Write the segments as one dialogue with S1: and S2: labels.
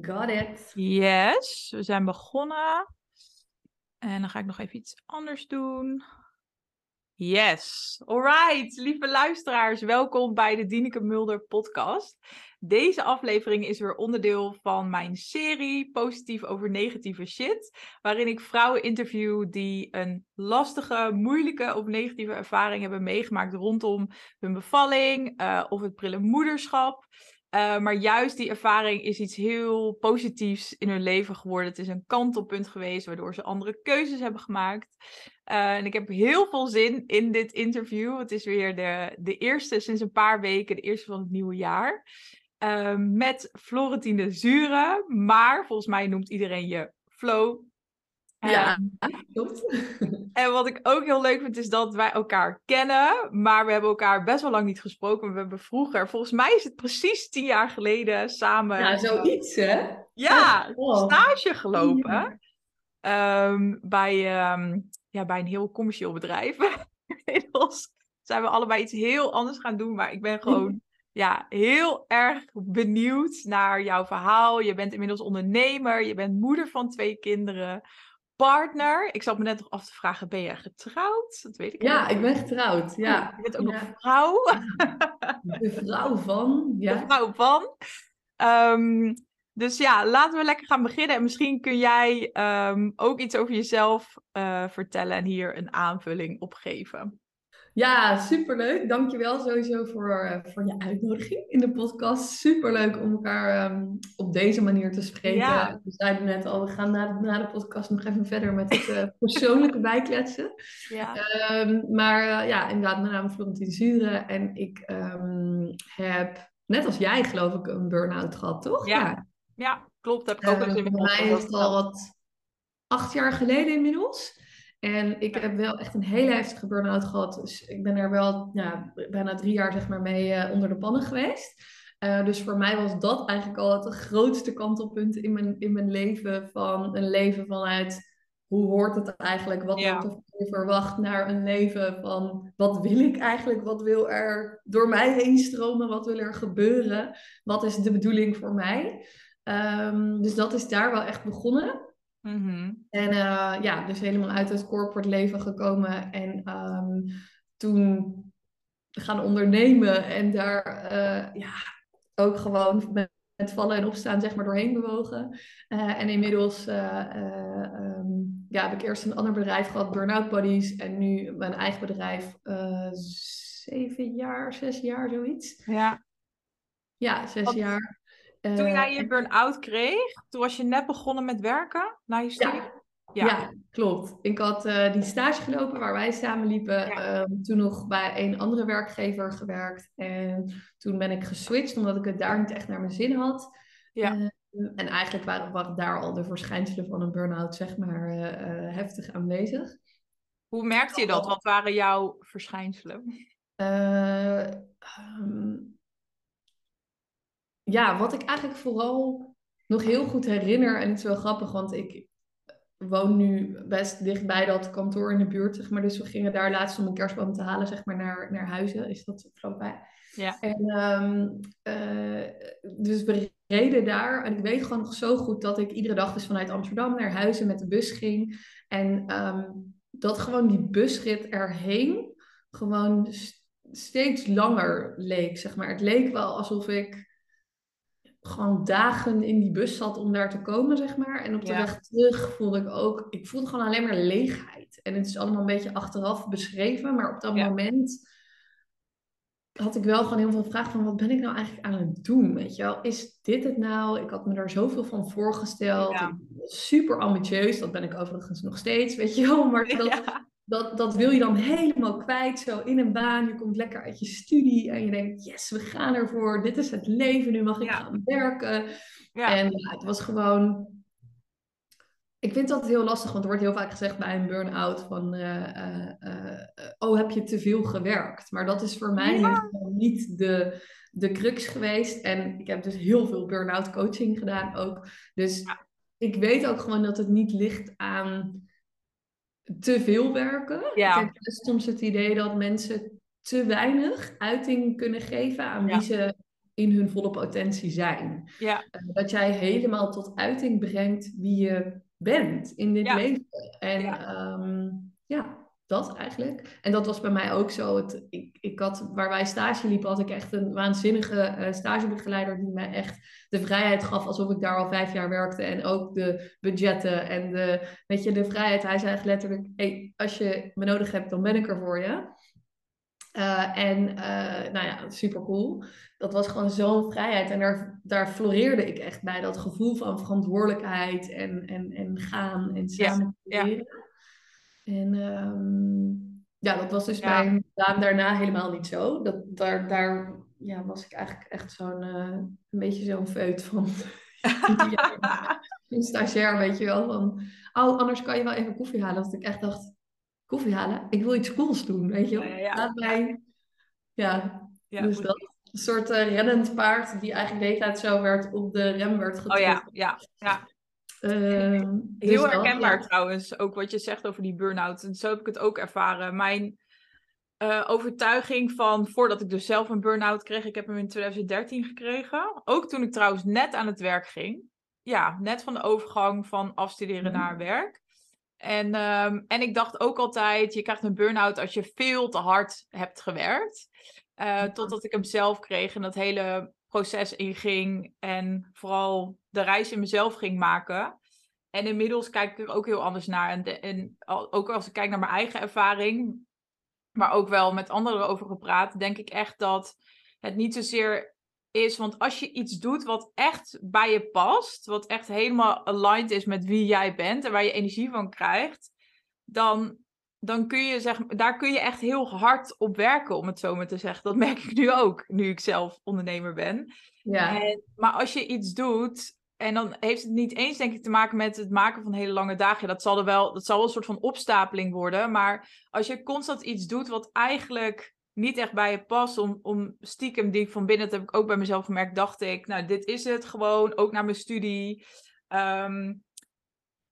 S1: Got it.
S2: Yes, we zijn begonnen. En dan ga ik nog even iets anders doen. Yes, alright, lieve luisteraars, welkom bij de Dieneke Mulder podcast. Deze aflevering is weer onderdeel van mijn serie Positief over negatieve shit, waarin ik vrouwen interview die een lastige, moeilijke of negatieve ervaring hebben meegemaakt rondom hun bevalling uh, of het prille moederschap. Uh, maar juist die ervaring is iets heel positiefs in hun leven geworden. Het is een kantelpunt geweest waardoor ze andere keuzes hebben gemaakt. Uh, en ik heb heel veel zin in dit interview. Het is weer de, de eerste sinds een paar weken, de eerste van het nieuwe jaar. Uh, met Florentine Zure. Maar volgens mij noemt iedereen je Flo.
S1: Ja, klopt.
S2: En wat ik ook heel leuk vind, is dat wij elkaar kennen, maar we hebben elkaar best wel lang niet gesproken. We hebben vroeger, volgens mij is het precies tien jaar geleden, samen...
S1: Ja, zoiets hè?
S2: Ja, oh. stage gelopen. Ja. Um, bij, um, ja, bij een heel commercieel bedrijf. Inmiddels zijn we allebei iets heel anders gaan doen, maar ik ben gewoon... Ja, heel erg benieuwd naar jouw verhaal. Je bent inmiddels ondernemer, je bent moeder van twee kinderen partner. Ik zat me net nog af te vragen, ben je getrouwd? Dat weet ik
S1: Ja,
S2: niet.
S1: ik ben getrouwd. Ja.
S2: Je bent ook
S1: ja.
S2: nog vrouw.
S1: De vrouw van. Ja.
S2: De vrouw van. Um, dus ja, laten we lekker gaan beginnen. En misschien kun jij um, ook iets over jezelf uh, vertellen en hier een aanvulling op geven.
S1: Ja, superleuk. Dankjewel sowieso voor, uh, voor je uitnodiging in de podcast. Superleuk om elkaar um, op deze manier te spreken.
S2: Ja.
S1: We zeiden net al, we gaan na de, na de podcast nog even verder met het uh, persoonlijke bijkletsen.
S2: Ja.
S1: Um, maar uh, ja, inderdaad, mijn naam is Florentine Zure en ik um, heb, net als jij geloof ik, een burn-out gehad, toch?
S2: Ja, ja. ja klopt. Dat heb ik ook eens in
S1: Voor mij is het al wat acht jaar geleden inmiddels. En ik heb wel echt een hele heftige burn-out gehad. Dus ik ben er wel ja, bijna drie jaar zeg maar, mee uh, onder de pannen geweest. Uh, dus voor mij was dat eigenlijk al het grootste kantelpunt in mijn, in mijn leven. Van een leven vanuit hoe hoort het eigenlijk? Wat
S2: Ja.
S1: wordt er verwacht? Naar een leven van wat wil ik eigenlijk? Wat wil er door mij heen stromen? Wat wil er gebeuren? Wat is de bedoeling voor mij? Um, dus dat is daar wel echt begonnen.
S2: Mm-hmm.
S1: En uh, ja, dus helemaal uit het corporate leven gekomen. En um, toen gaan ondernemen. En daar uh, ja, ook gewoon met, met, vallen en opstaan zeg maar doorheen bewogen. Uh, en inmiddels um, ja, heb ik eerst een ander bedrijf gehad, Burnout Buddies. En nu mijn eigen bedrijf. zeven jaar, zes jaar, zoiets.
S2: Ja.
S1: Ja, zes
S2: Wat...
S1: jaar.
S2: Toen jij je burn-out kreeg, toen was je net begonnen met werken na je studie?
S1: Ja, ja. ja klopt. Ik had uh, die stage gelopen waar wij samen liepen. Ja. Um, toen nog bij een andere werkgever gewerkt. En toen ben ik geswitcht omdat ik het daar niet echt naar mijn zin had.
S2: Ja.
S1: Uh, en eigenlijk waren, waren daar al de verschijnselen van een burn-out zeg maar uh, heftig aanwezig.
S2: Hoe merkte je dat? Wat waren jouw verschijnselen?
S1: Um, ja, wat ik eigenlijk vooral nog heel goed herinner, en het is wel grappig, want ik woon nu best dichtbij dat kantoor in de buurt, zeg maar. Dus we gingen daar laatst om een kerstboom te halen, zeg maar, naar, naar Huizen. Is dat vlakbij?
S2: Ja.
S1: En um, uh, dus we reden daar. En ik weet gewoon nog zo goed dat ik iedere dag dus vanuit Amsterdam naar Huizen met de bus ging. En um, dat gewoon die busrit erheen gewoon st steeds langer leek, zeg maar. Het leek wel alsof ik gewoon dagen in die bus zat om daar te komen, zeg maar. En op de
S2: Ja.
S1: weg terug voelde ik ook... Ik voelde gewoon alleen maar leegheid. En het is allemaal een beetje achteraf beschreven. Maar op dat
S2: Ja.
S1: moment had ik wel gewoon heel veel vragen van... Wat ben ik nou eigenlijk aan het doen, weet je wel? Is dit het nou? Ik had me daar zoveel van voorgesteld.
S2: Ja.
S1: Super ambitieus. Dat ben ik overigens nog steeds, weet je wel. Maar dat. Dat, dat wil je dan helemaal kwijt, zo in een baan. Je komt lekker uit je studie en je denkt, yes, we gaan ervoor. Dit is het leven, nu mag ik
S2: Ja.
S1: gaan werken.
S2: Ja.
S1: En ja, het was gewoon... Ik vind dat heel lastig, want er wordt heel vaak gezegd bij een burn-out van... eh, oh, heb je te veel gewerkt? Maar dat is voor mij niet de, de crux geweest. En ik heb dus heel veel burn-out coaching gedaan ook. Dus ik weet ook gewoon dat het niet ligt aan te veel werken.
S2: Ja.
S1: Ik heb soms het idee dat mensen te weinig uiting kunnen geven aan
S2: Ja.
S1: wie ze in hun volle potentie zijn.
S2: Ja.
S1: Uh, dat jij helemaal tot uiting brengt wie je bent in dit leven. En
S2: Ja.
S1: ja. Dat eigenlijk. En dat was bij mij ook zo. Het, ik, ik had, waar wij stage liepen, had ik echt een waanzinnige eh, stagebegeleider die mij echt de vrijheid gaf alsof ik daar al vijf jaar werkte. En ook de budgetten en de, weet je, de vrijheid. Hij zei echt letterlijk, hey, als je me nodig hebt, dan ben ik er voor je. Uh, en uh, nou ja, super cool. Dat was gewoon zo'n vrijheid. En daar, daar floreerde ik echt bij. Dat gevoel van verantwoordelijkheid en, en, en gaan en samen.
S2: Ja.
S1: En um, ja, dat was dus ja. bij baan daarna helemaal niet zo. Dat, daar daar ja, was ik eigenlijk echt zo'n uh, een beetje zo'n feut van. een stagiair, weet je wel. Van, oh, anders kan je wel even koffie halen. Dat ik echt dacht, koffie halen? Ik wil iets cools doen, weet je wel.
S2: Ja, ja,
S1: Laat mij... Ja, dus dat. Een soort uh, rennend paard die eigenlijk de hele tijd zo werd op de rem werd getrokken.
S2: Oh ja, ja, ja.
S1: Uh,
S2: Heel dus herkenbaar trouwens, ook wat je zegt over die burn-out. En zo heb ik het ook ervaren. Mijn uh, overtuiging van, voordat ik dus zelf een burn-out kreeg, ik heb hem in 2013 gekregen. Ook toen ik trouwens net aan het werk ging. Ja, net van de overgang van afstuderen mm. naar werk. En, um, en ik dacht ook altijd, je krijgt een burn-out als je veel te hard hebt gewerkt. Uh, ja. Totdat ik hem zelf kreeg en dat hele proces inging. En vooral de reis in mezelf ging maken. En inmiddels kijk ik er ook heel anders naar. En, de, en ook als ik kijk naar mijn eigen ervaring, maar ook wel met anderen over gepraat, denk ik echt dat het niet zozeer is. Want als je iets doet wat echt bij je past, wat echt helemaal aligned is met wie jij bent en waar je energie van krijgt, dan, dan kun je zeg, daar kun je echt heel hard op werken, om het zo maar te zeggen. Dat merk ik nu ook, nu ik zelf ondernemer ben.
S1: Ja.
S2: En, maar als je iets doet, en dan heeft het niet eens, denk ik, te maken met het maken van hele lange dagen. Dat zal er wel, dat zal wel een soort van opstapeling worden. Maar als je constant iets doet wat eigenlijk niet echt bij je past, om, om stiekem die van binnen, dat heb ik ook bij mezelf gemerkt, dacht ik, nou, dit is het gewoon, ook naar mijn studie. Um,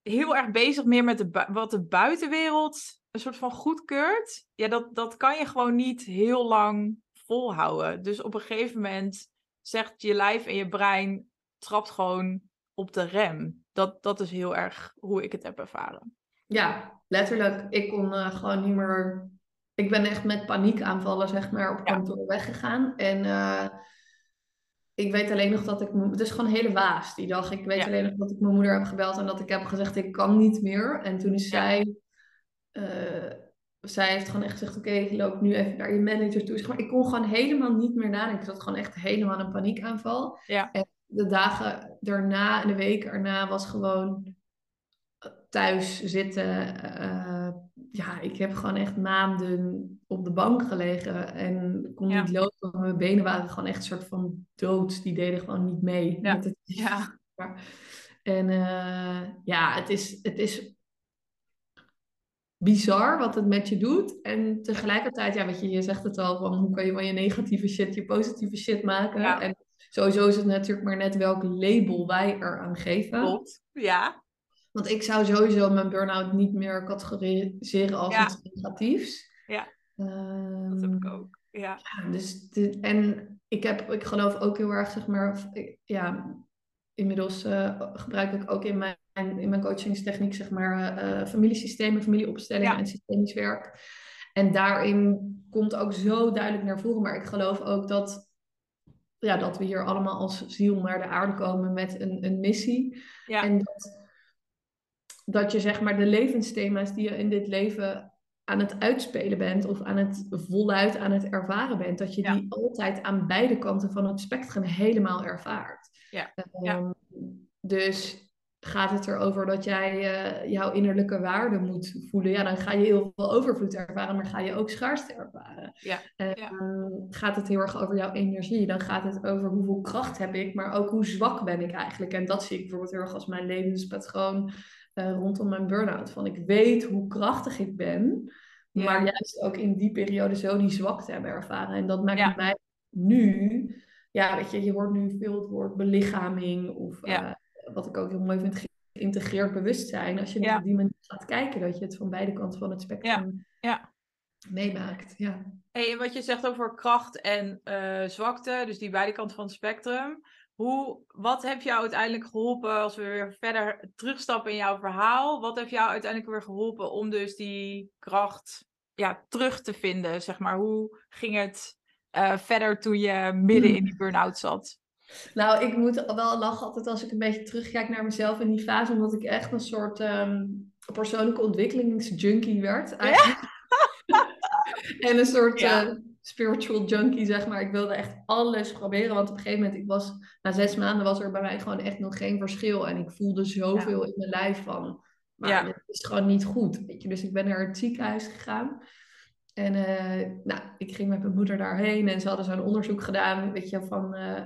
S2: heel erg bezig meer met wat de buitenwereld een soort van goedkeurt. Ja, dat, dat kan je gewoon niet heel lang volhouden. Dus op een gegeven moment zegt je lijf en je brein, trapt gewoon op de rem. Dat, dat is heel erg hoe ik het heb ervaren.
S1: Ja, letterlijk. Ik kon uh, gewoon niet meer ik ben echt met paniekaanvallen, zeg maar, op kantoor weggegaan. En uh, ik weet alleen nog dat ik... Het is gewoon een hele waas die dag. Ik weet ja. alleen nog dat ik mijn moeder heb gebeld en dat ik heb gezegd, ik kan niet meer. En toen is ja. zij... Uh, zij heeft gewoon echt gezegd, oké, okay, loop nu even naar je manager toe. Maar ik kon gewoon helemaal niet meer nadenken. Ik zat gewoon echt helemaal een paniekaanval.
S2: Ja.
S1: En de dagen daarna en de weken erna was gewoon thuis zitten. Uh, ja, ik heb gewoon echt maanden op de bank gelegen en kon
S2: Ja.
S1: niet lopen. Mijn benen waren gewoon echt een soort van dood. Die deden gewoon niet mee.
S2: Ja.
S1: het-
S2: Ja.
S1: En eh, ja, het is, het is bizar wat het met je doet. En tegelijkertijd, ja, weet je, je zegt het al, van hoe kan je van je negatieve shit je positieve shit maken.
S2: Ja.
S1: En sowieso is het natuurlijk maar net welk label wij eraan geven.
S2: Klopt. Ja.
S1: Want ik zou sowieso mijn burn-out niet meer categoriseren als
S2: Ja.
S1: iets negatiefs.
S2: Ja.
S1: Ehm,
S2: Dat heb ik ook. Ja.
S1: ja, dus de- en ik, heb, ik geloof ook heel erg, zeg maar, ja, inmiddels eh, gebruik ik ook in mijn, in mijn coachingstechniek, zeg maar, eh, familiesystemen, familieopstellingen
S2: Ja.
S1: en systemisch werk. En daarin komt ook zo duidelijk naar voren, maar ik geloof ook dat, ja, dat we hier allemaal als ziel naar de aarde komen met een, een missie.
S2: Ja.
S1: En dat, dat je zeg maar de levensthema's die je in dit leven aan het uitspelen bent of aan het voluit aan het ervaren bent, dat je
S2: Ja.
S1: die altijd aan beide kanten van het spectrum helemaal ervaart.
S2: Ja. Ja.
S1: Dus gaat het erover dat jij eh, jouw innerlijke waarde moet voelen, ja, dan ga je heel veel overvloed ervaren, maar ga je ook schaarste ervaren.
S2: Ja.
S1: Ehm, Gaat het heel erg over jouw energie, dan gaat het over hoeveel kracht heb ik, maar ook hoe zwak ben ik eigenlijk. En dat zie ik bijvoorbeeld heel erg als mijn levenspatroon eh, rondom mijn burn-out. Van ik weet hoe krachtig ik ben,
S2: Ja.
S1: maar juist ook in die periode zo die zwakte hebben ervaren. En dat maakt
S2: Ja.
S1: mij nu, ja, weet je, je hoort nu veel het woord belichaming of
S2: Ja.
S1: Eh, wat ik ook heel mooi vind, geïntegreerd bewustzijn. Als je
S2: Ja.
S1: op die manier gaat kijken, dat je het van beide kanten van het spectrum
S2: Ja.
S1: meemaakt. Ja.
S2: Hey, en wat je zegt over kracht en uh, zwakte, dus die beide kanten van het spectrum. Hoe, wat heeft jou uiteindelijk geholpen, als we weer verder terugstappen in jouw verhaal, wat heeft jou uiteindelijk weer geholpen om dus die kracht ja, terug te vinden? Zeg maar, hoe ging het uh, verder toen je midden hmm. in die burn-out zat?
S1: Nou, ik moet wel lachen altijd als ik een beetje terugkijk naar mezelf in die fase, omdat ik echt een soort um, persoonlijke ontwikkelingsjunkie werd. Eigenlijk. Ja. en een soort ja. uh, spiritual junkie, zeg maar. Ik wilde echt alles proberen, want op een gegeven moment, ik was, na zes maanden was er bij mij gewoon echt nog geen verschil. En ik voelde zoveel in mijn lijf van, maar het is gewoon niet goed, weet je. Dus ik ben naar het ziekenhuis gegaan. En uh, nou, ik ging met mijn moeder daarheen en ze hadden zo'n onderzoek gedaan, weet je, van, uh,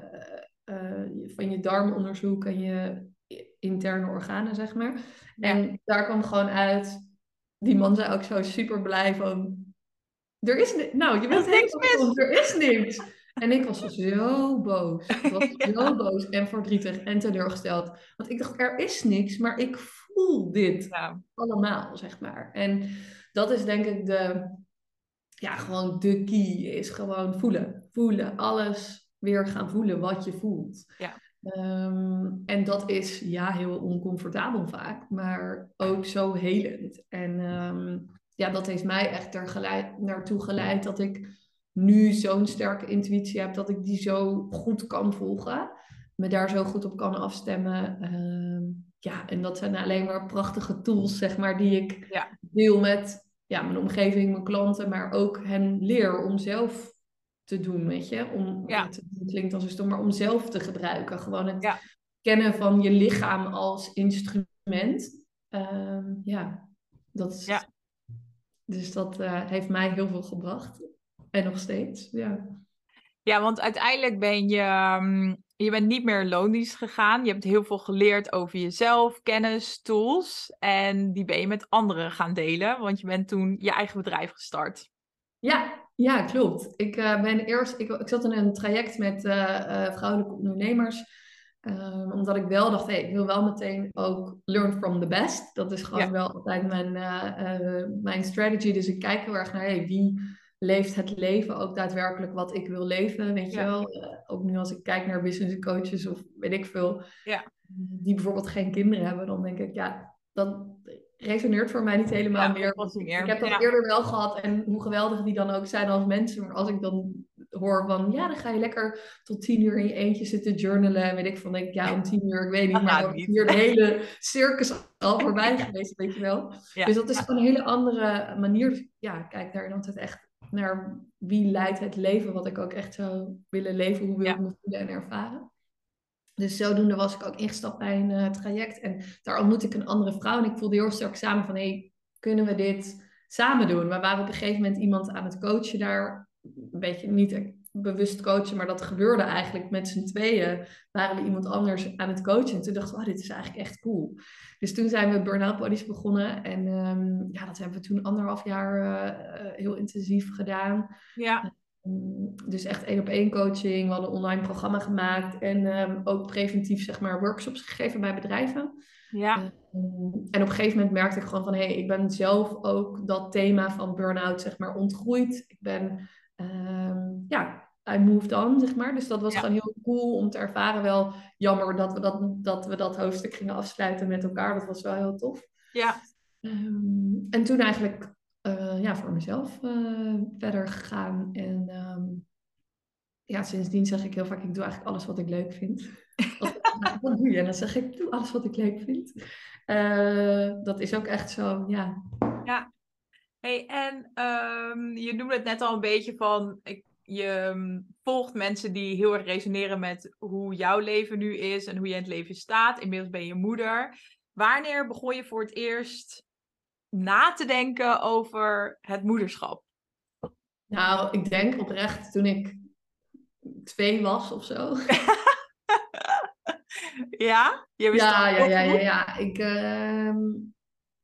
S1: uh, van je darmonderzoek en je interne organen, zeg maar. En daar kwam gewoon uit, die man zei ook zo super blij van, er is niks, nou, je bent helemaal er is niks. En ik was zo boos. Ik was zo boos en verdrietig en teleurgesteld. Want ik dacht, er is niks, maar ik voel dit ja. allemaal, zeg maar. En dat is denk ik de, ja, gewoon de key is gewoon voelen. Voelen, alles weer gaan voelen wat je voelt. Ja. Ehm, en dat is ja heel oncomfortabel vaak, maar ook zo helend. En um, ja, dat heeft mij echt er geleid, naartoe geleid dat ik nu zo'n sterke intuïtie heb dat ik die zo goed kan volgen. Me daar zo goed op kan afstemmen. Uh, ja, en dat zijn alleen maar prachtige tools, zeg maar, die ik ja. deel met ja, mijn omgeving, mijn klanten, maar ook hen leer om zelf te doen, weet je. Om, ja. het klinkt als een stom, maar om zelf te gebruiken. Gewoon het kennen van je lichaam als instrument. Uh, ja, dat is, ja. Dus dat uh, heeft mij heel veel gebracht. En nog steeds, ja.
S2: Ja, want uiteindelijk ben je, um, je bent niet meer loondienst gegaan. Je hebt heel veel geleerd over jezelf, kennis, tools. En die ben je met anderen gaan delen, want je bent toen je eigen bedrijf gestart.
S1: Ja, ja klopt. Ik uh, ben eerst, ik, ik zat in een traject met uh, vrouwelijke ondernemers. Um, omdat ik wel dacht, hey, ik wil wel meteen ook learn from the best. Dat is gewoon wel altijd mijn, mijn strategy. Dus ik kijk heel erg naar hey, wie leeft het leven ook daadwerkelijk wat ik wil leven. Weet je wel? Ook nu als ik kijk naar business coaches of weet ik veel. Ja. Die bijvoorbeeld geen kinderen hebben. Dan denk ik, ja, dat resoneert voor mij niet helemaal meer. meer. Ik heb dat eerder wel gehad. En hoe geweldig die dan ook zijn als mensen. Maar als ik dan hoor van, ja, dan ga je lekker tot tien uur in je eentje zitten journalen. En weet ik van, denk ik, ja, om tien uur, ik weet niet, maar dan hier de hele circus al voorbij geweest, weet je wel. Dus dat is een hele andere manier. Ja, kijk daarin altijd echt naar wie leidt het leven, wat ik ook echt zou willen leven, hoe wil ik me voelen en ervaren. Dus zodoende was ik ook ingestapt bij een uh, traject. En daar ontmoette ik een andere vrouw. En ik voelde heel sterk samen van, hé, hey, kunnen we dit samen doen? We waren op een gegeven moment iemand aan het coachen daar een beetje niet bewust coachen, maar dat gebeurde eigenlijk met z'n tweeën. Waren we iemand anders aan het coachen. En toen dachten we, oh, dit is eigenlijk echt cool. Dus toen zijn we Burnout Bodies begonnen. En um, ja, dat hebben we toen anderhalf jaar uh, heel intensief gedaan. Ja. Dus echt één op één coaching. We hadden een online programma gemaakt. En um, ook preventief, zeg maar, workshops gegeven bij bedrijven. Ja. en op een gegeven moment merkte ik gewoon van, hé, hey, ik ben zelf ook dat thema van burn-out, zeg maar, ontgroeid. Ik ben um, ja, I moved on, zeg maar. Dus dat was gewoon heel cool om te ervaren. Wel jammer dat we dat, dat we dat hoofdstuk gingen afsluiten met elkaar. Dat was wel heel tof. Ja. En toen eigenlijk uh, ja, voor mezelf uh, verder gegaan. En um, ja, sindsdien zeg ik heel vaak, ik doe eigenlijk alles wat ik leuk vind. wat doe je? En dan zeg ik, doe alles wat ik leuk vind. Uh, dat is ook echt zo, ja.
S2: Ja, Hey, en um, je noemde het net al een beetje van, ik, je ehm, volgt mensen die heel erg resoneren met hoe jouw leven nu is en hoe je in het leven staat. Inmiddels ben je moeder. Wanneer begon je voor het eerst na te denken over het moederschap?
S1: Nou, ik denk oprecht toen ik twee was of zo.
S2: ja?
S1: Je wist ja, ja, ja, ja, ja, Ik, uh,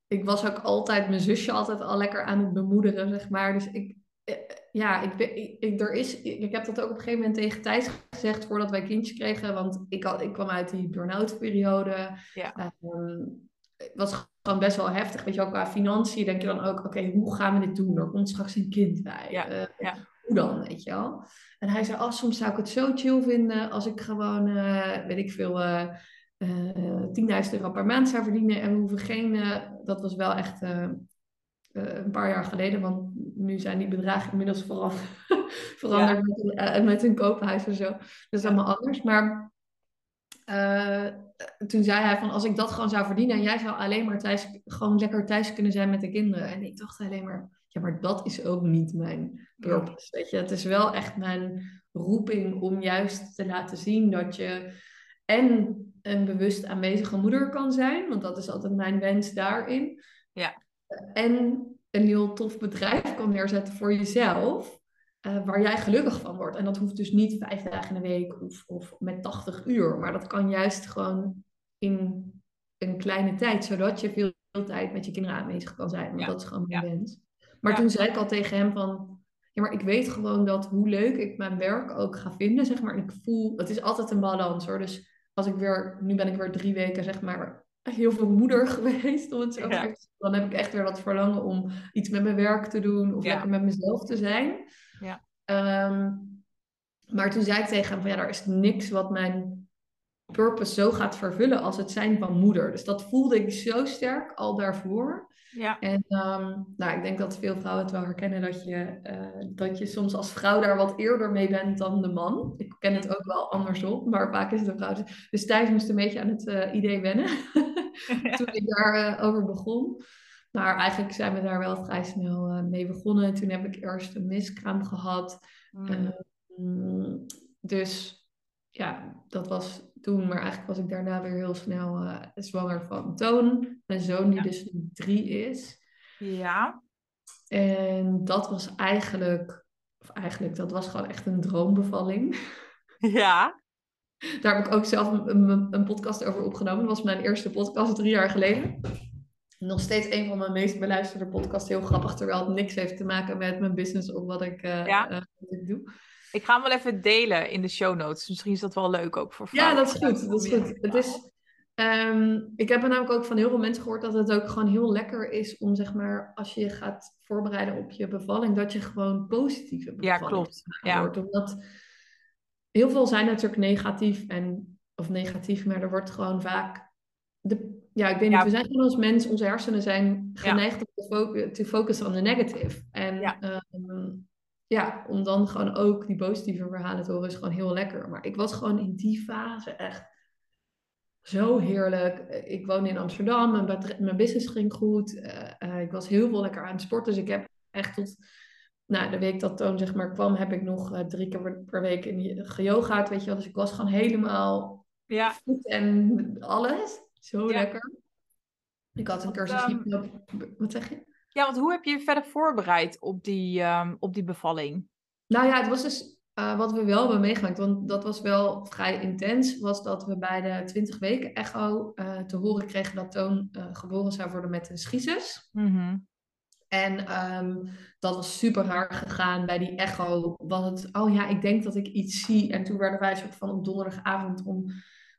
S1: ik was ook altijd mijn zusje altijd al lekker aan het bemoederen, zeg maar. Dus ik, eh, ja, ik, ik, er is, ik heb dat ook op een gegeven moment tegen Thijs gezegd voordat wij kindjes kregen. Want ik, had, ik kwam uit die burn-out periode. Ja. Um, was gewoon best wel heftig. Weet je wel, qua financiën denk je dan ook, oké, hoe gaan we dit doen? Er komt straks een kind bij.
S2: Ja,
S1: Eh,
S2: ja.
S1: Hoe dan, weet je wel? En hij zei, oh, soms zou ik het zo chill vinden als ik gewoon, eh, weet ik veel, eh eh 10.000 euro per maand zou verdienen. En we hoeven geen, dat was wel echt een paar jaar geleden, want nu zijn die bedragen inmiddels veranderd, veranderd met, een, met een koophuis en zo. Dat is allemaal anders. Maar eh, toen zei hij van als ik dat gewoon zou verdienen en jij zou alleen maar thuis, gewoon lekker thuis kunnen zijn met de kinderen. En ik dacht alleen maar, ja, maar dat is ook niet mijn purpose. Weet je, het is wel echt mijn roeping om juist te laten zien dat je en een bewust aanwezige moeder kan zijn, want dat is altijd mijn wens daarin.
S2: Ja.
S1: En een heel tof bedrijf kan neerzetten voor jezelf. Eh, waar jij gelukkig van wordt. En dat hoeft dus niet vijf dagen in de week of, of met 80 uur. Maar dat kan juist gewoon in een kleine tijd. Zodat je veel, veel tijd met je kinderen aanwezig kan zijn. Want
S2: Ja.
S1: dat is gewoon mijn
S2: Ja.
S1: wens. Maar
S2: Ja.
S1: toen zei ik al tegen hem van... Ja, maar ik weet gewoon dat hoe leuk ik mijn werk ook ga vinden, zeg maar. En ik voel... Het is altijd een balans, hoor. Dus als ik weer... Nu ben ik weer drie weken, zeg maar, heel veel moeder geweest, om het zo
S2: Ja.
S1: Dan heb ik echt weer dat verlangen om iets met mijn werk te doen. Of
S2: Ja.
S1: lekker met mezelf te zijn.
S2: Ja.
S1: Ehm, maar toen zei ik tegen hem van ja, er is niks wat mijn purpose zo gaat vervullen als het zijn van moeder. Dus dat voelde ik zo sterk al daarvoor.
S2: Ja,
S1: En ehm, nou, ik denk dat veel vrouwen het wel herkennen dat je, eh, dat je soms als vrouw daar wat eerder mee bent dan de man. Ik ken het ook wel andersom, maar vaak is het een vrouw. Dus Thijs moest een beetje aan het eh, idee wennen toen ik daarover over begon. Maar eigenlijk zijn we daar wel vrij snel eh, mee begonnen. Toen heb ik eerst een miskraam gehad.
S2: Mm.
S1: Ehm, dus ja, dat was toen. Maar eigenlijk was ik daarna weer heel snel eh, zwanger van Toon. Mijn zoon die
S2: Ja.
S1: dus nu drie is.
S2: ja.
S1: En dat was eigenlijk, of eigenlijk, dat was gewoon echt een droombevalling.
S2: Ja.
S1: Daar heb ik ook zelf een, een, een podcast over opgenomen. Dat was mijn eerste podcast drie jaar geleden. Nog steeds een van mijn meest beluisterde podcasts. Heel grappig, terwijl het niks heeft te maken met mijn business of wat ik, eh,
S2: Ja.
S1: eh, wat ik doe.
S2: Ik ga hem wel even delen in de show notes. Misschien is dat wel leuk ook voor
S1: Ja,
S2: vrouwen.
S1: dat is goed. Dat is goed. Het is, ehm, ik heb er namelijk ook van heel veel mensen gehoord dat het ook gewoon heel lekker is om, zeg maar, als je je gaat voorbereiden op je bevalling, dat je gewoon positieve
S2: Ja,
S1: bevalling
S2: klopt. Ja.
S1: wordt. Omdat heel veel zijn natuurlijk negatief en, of negatief, maar er wordt gewoon vaak, de, ja, ik weet niet,
S2: Ja.
S1: we zijn gewoon als mens, onze hersenen zijn geneigd om te, fo- te focussen op de negative. En
S2: Ja.
S1: ehm, ja, om dan gewoon ook die positieve verhalen te horen is gewoon heel lekker. Maar ik was gewoon in die fase echt zo heerlijk. Ik woonde in Amsterdam, mijn, mijn business ging goed. Eh, eh, ik was heel veel lekker aan het sporten. Dus ik heb echt tot nou, de week dat Toon zeg maar kwam, heb ik nog eh, drie keer per- per week in geyogaat, weet je wel. Dus ik was gewoon helemaal
S2: Ja,
S1: goed en alles. Zo
S2: Ja.
S1: lekker. Ik had een
S2: Want,
S1: cursus hypno... Wat zeg je?
S2: ja, want hoe heb je je verder voorbereid op die, ehm, op die bevalling?
S1: Nou ja, het was dus eh, wat we wel hebben meegemaakt, want dat was wel vrij intens, was dat we bij de 20 weken echo eh, te horen kregen dat Toon eh, geboren zou worden met een schisis.
S2: Mhm.
S1: En ehm, dat was super raar gegaan. Bij die echo was het, oh ja, ik denk dat ik iets zie. En toen werden wij soort van op donderdagavond om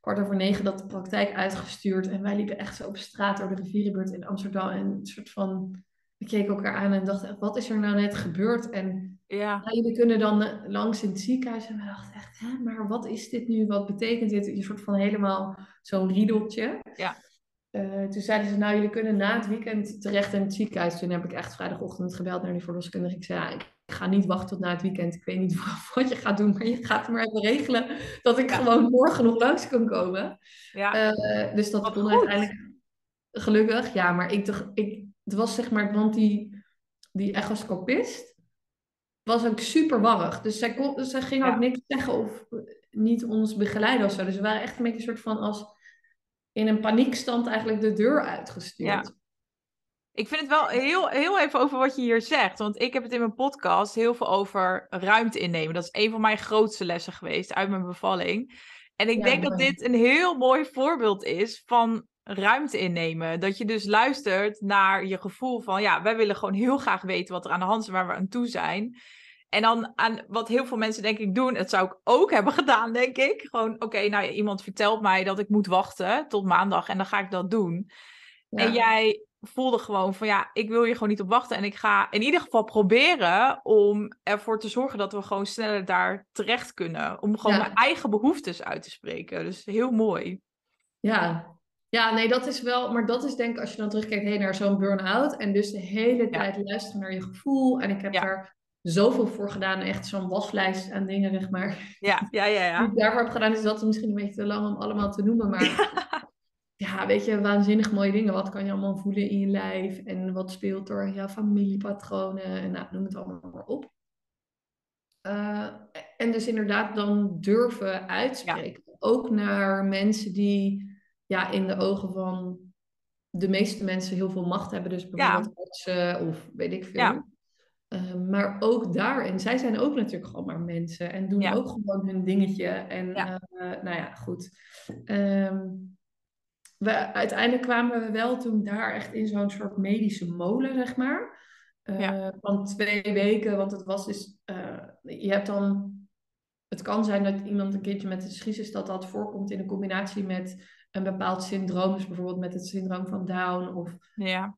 S1: kwart over negen dat de praktijk uitgestuurd. En wij liepen echt zo op straat door de rivierenbuurt in Amsterdam. En een soort van, we keken elkaar aan en dachten, wat is er nou net gebeurd? En
S2: Ja,
S1: ja, jullie kunnen dan eh, langs in het ziekenhuis. En we dachten echt, hè, maar wat is dit nu? Wat betekent dit? Een soort van helemaal zo'n riedeltje.
S2: Ja.
S1: Eh, toen zeiden ze, nou, jullie kunnen na het weekend terecht in het ziekenhuis. Toen heb ik echt vrijdagochtend gebeld naar die verloskundige. Ik zei, ja, ik ga niet wachten tot na het weekend. Ik weet niet wat je gaat doen, maar je gaat maar even regelen dat ik
S2: Ja.
S1: gewoon morgen nog langs kan komen.
S2: ja,
S1: Eh, dus dat
S2: Wat
S1: kon
S2: goed.
S1: uiteindelijk gelukkig. Ja, maar ik dacht, ik, het was zeg maar, want die, die echoscopist was ook super warrig. Dus zij, kon, dus zij ging
S2: Ja.
S1: ook niks zeggen of niet ons begeleiden of zo. Dus we waren echt een beetje een soort van als in een paniekstand eigenlijk de deur uitgestuurd.
S2: Ja. Ik vind het wel heel, heel even over wat je hier zegt. Want ik heb het in mijn podcast heel veel over ruimte innemen. Dat is een van mijn grootste lessen geweest uit mijn bevalling. En ik
S1: Ja,
S2: denk dat dit een heel mooi voorbeeld is van ruimte innemen. Dat je dus luistert naar je gevoel van... ja, wij willen gewoon heel graag weten wat er aan de hand is... waar we aan toe zijn. En dan aan wat heel veel mensen denk ik doen... dat zou ik ook hebben gedaan, denk ik. Gewoon, oké, nou iemand vertelt mij dat ik moet wachten tot maandag... en dan ga ik dat doen. En jij voelde gewoon van ja, ik wil hier gewoon niet op wachten. En ik ga in ieder geval proberen om ervoor te zorgen dat we gewoon sneller daar terecht kunnen. Om gewoon mijn eigen behoeftes uit te spreken. Dus heel mooi.
S1: Ja. Ja, nee, dat is wel, maar dat is denk ik als je dan terugkijkt heen naar zo'n burn-out en dus de hele tijd luisteren naar je gevoel. En ik heb daar zoveel voor gedaan, echt zo'n waslijst aan dingen, zeg maar.
S2: Ja, ja, ja. ja.
S1: Die ik daarvoor heb gedaan, is dat misschien een beetje te lang om allemaal te noemen, maar ja, weet je, waanzinnig mooie dingen. Wat kan je allemaal voelen in je lijf en wat speelt er, ja, familiepatronen en nou, noem het allemaal maar op. Uh, en dus inderdaad dan durven uitspreken. Ook naar mensen die ja, in de ogen van de meeste mensen heel veel macht hebben. Dus bijvoorbeeld artsen of weet ik veel. Uh, maar ook daarin, zij zijn ook natuurlijk gewoon maar mensen en doen ook gewoon hun dingetje. En uh, nou ja, goed. Um, we, uiteindelijk kwamen we wel toen daar echt in zo'n soort medische molen, zeg maar. Uh, Van twee weken, want het was dus, je hebt dan, het kan zijn dat iemand een keertje met een schisis dat dat voorkomt in een combinatie met een bepaald syndroom, dus bijvoorbeeld met het syndroom van Down of
S2: ja.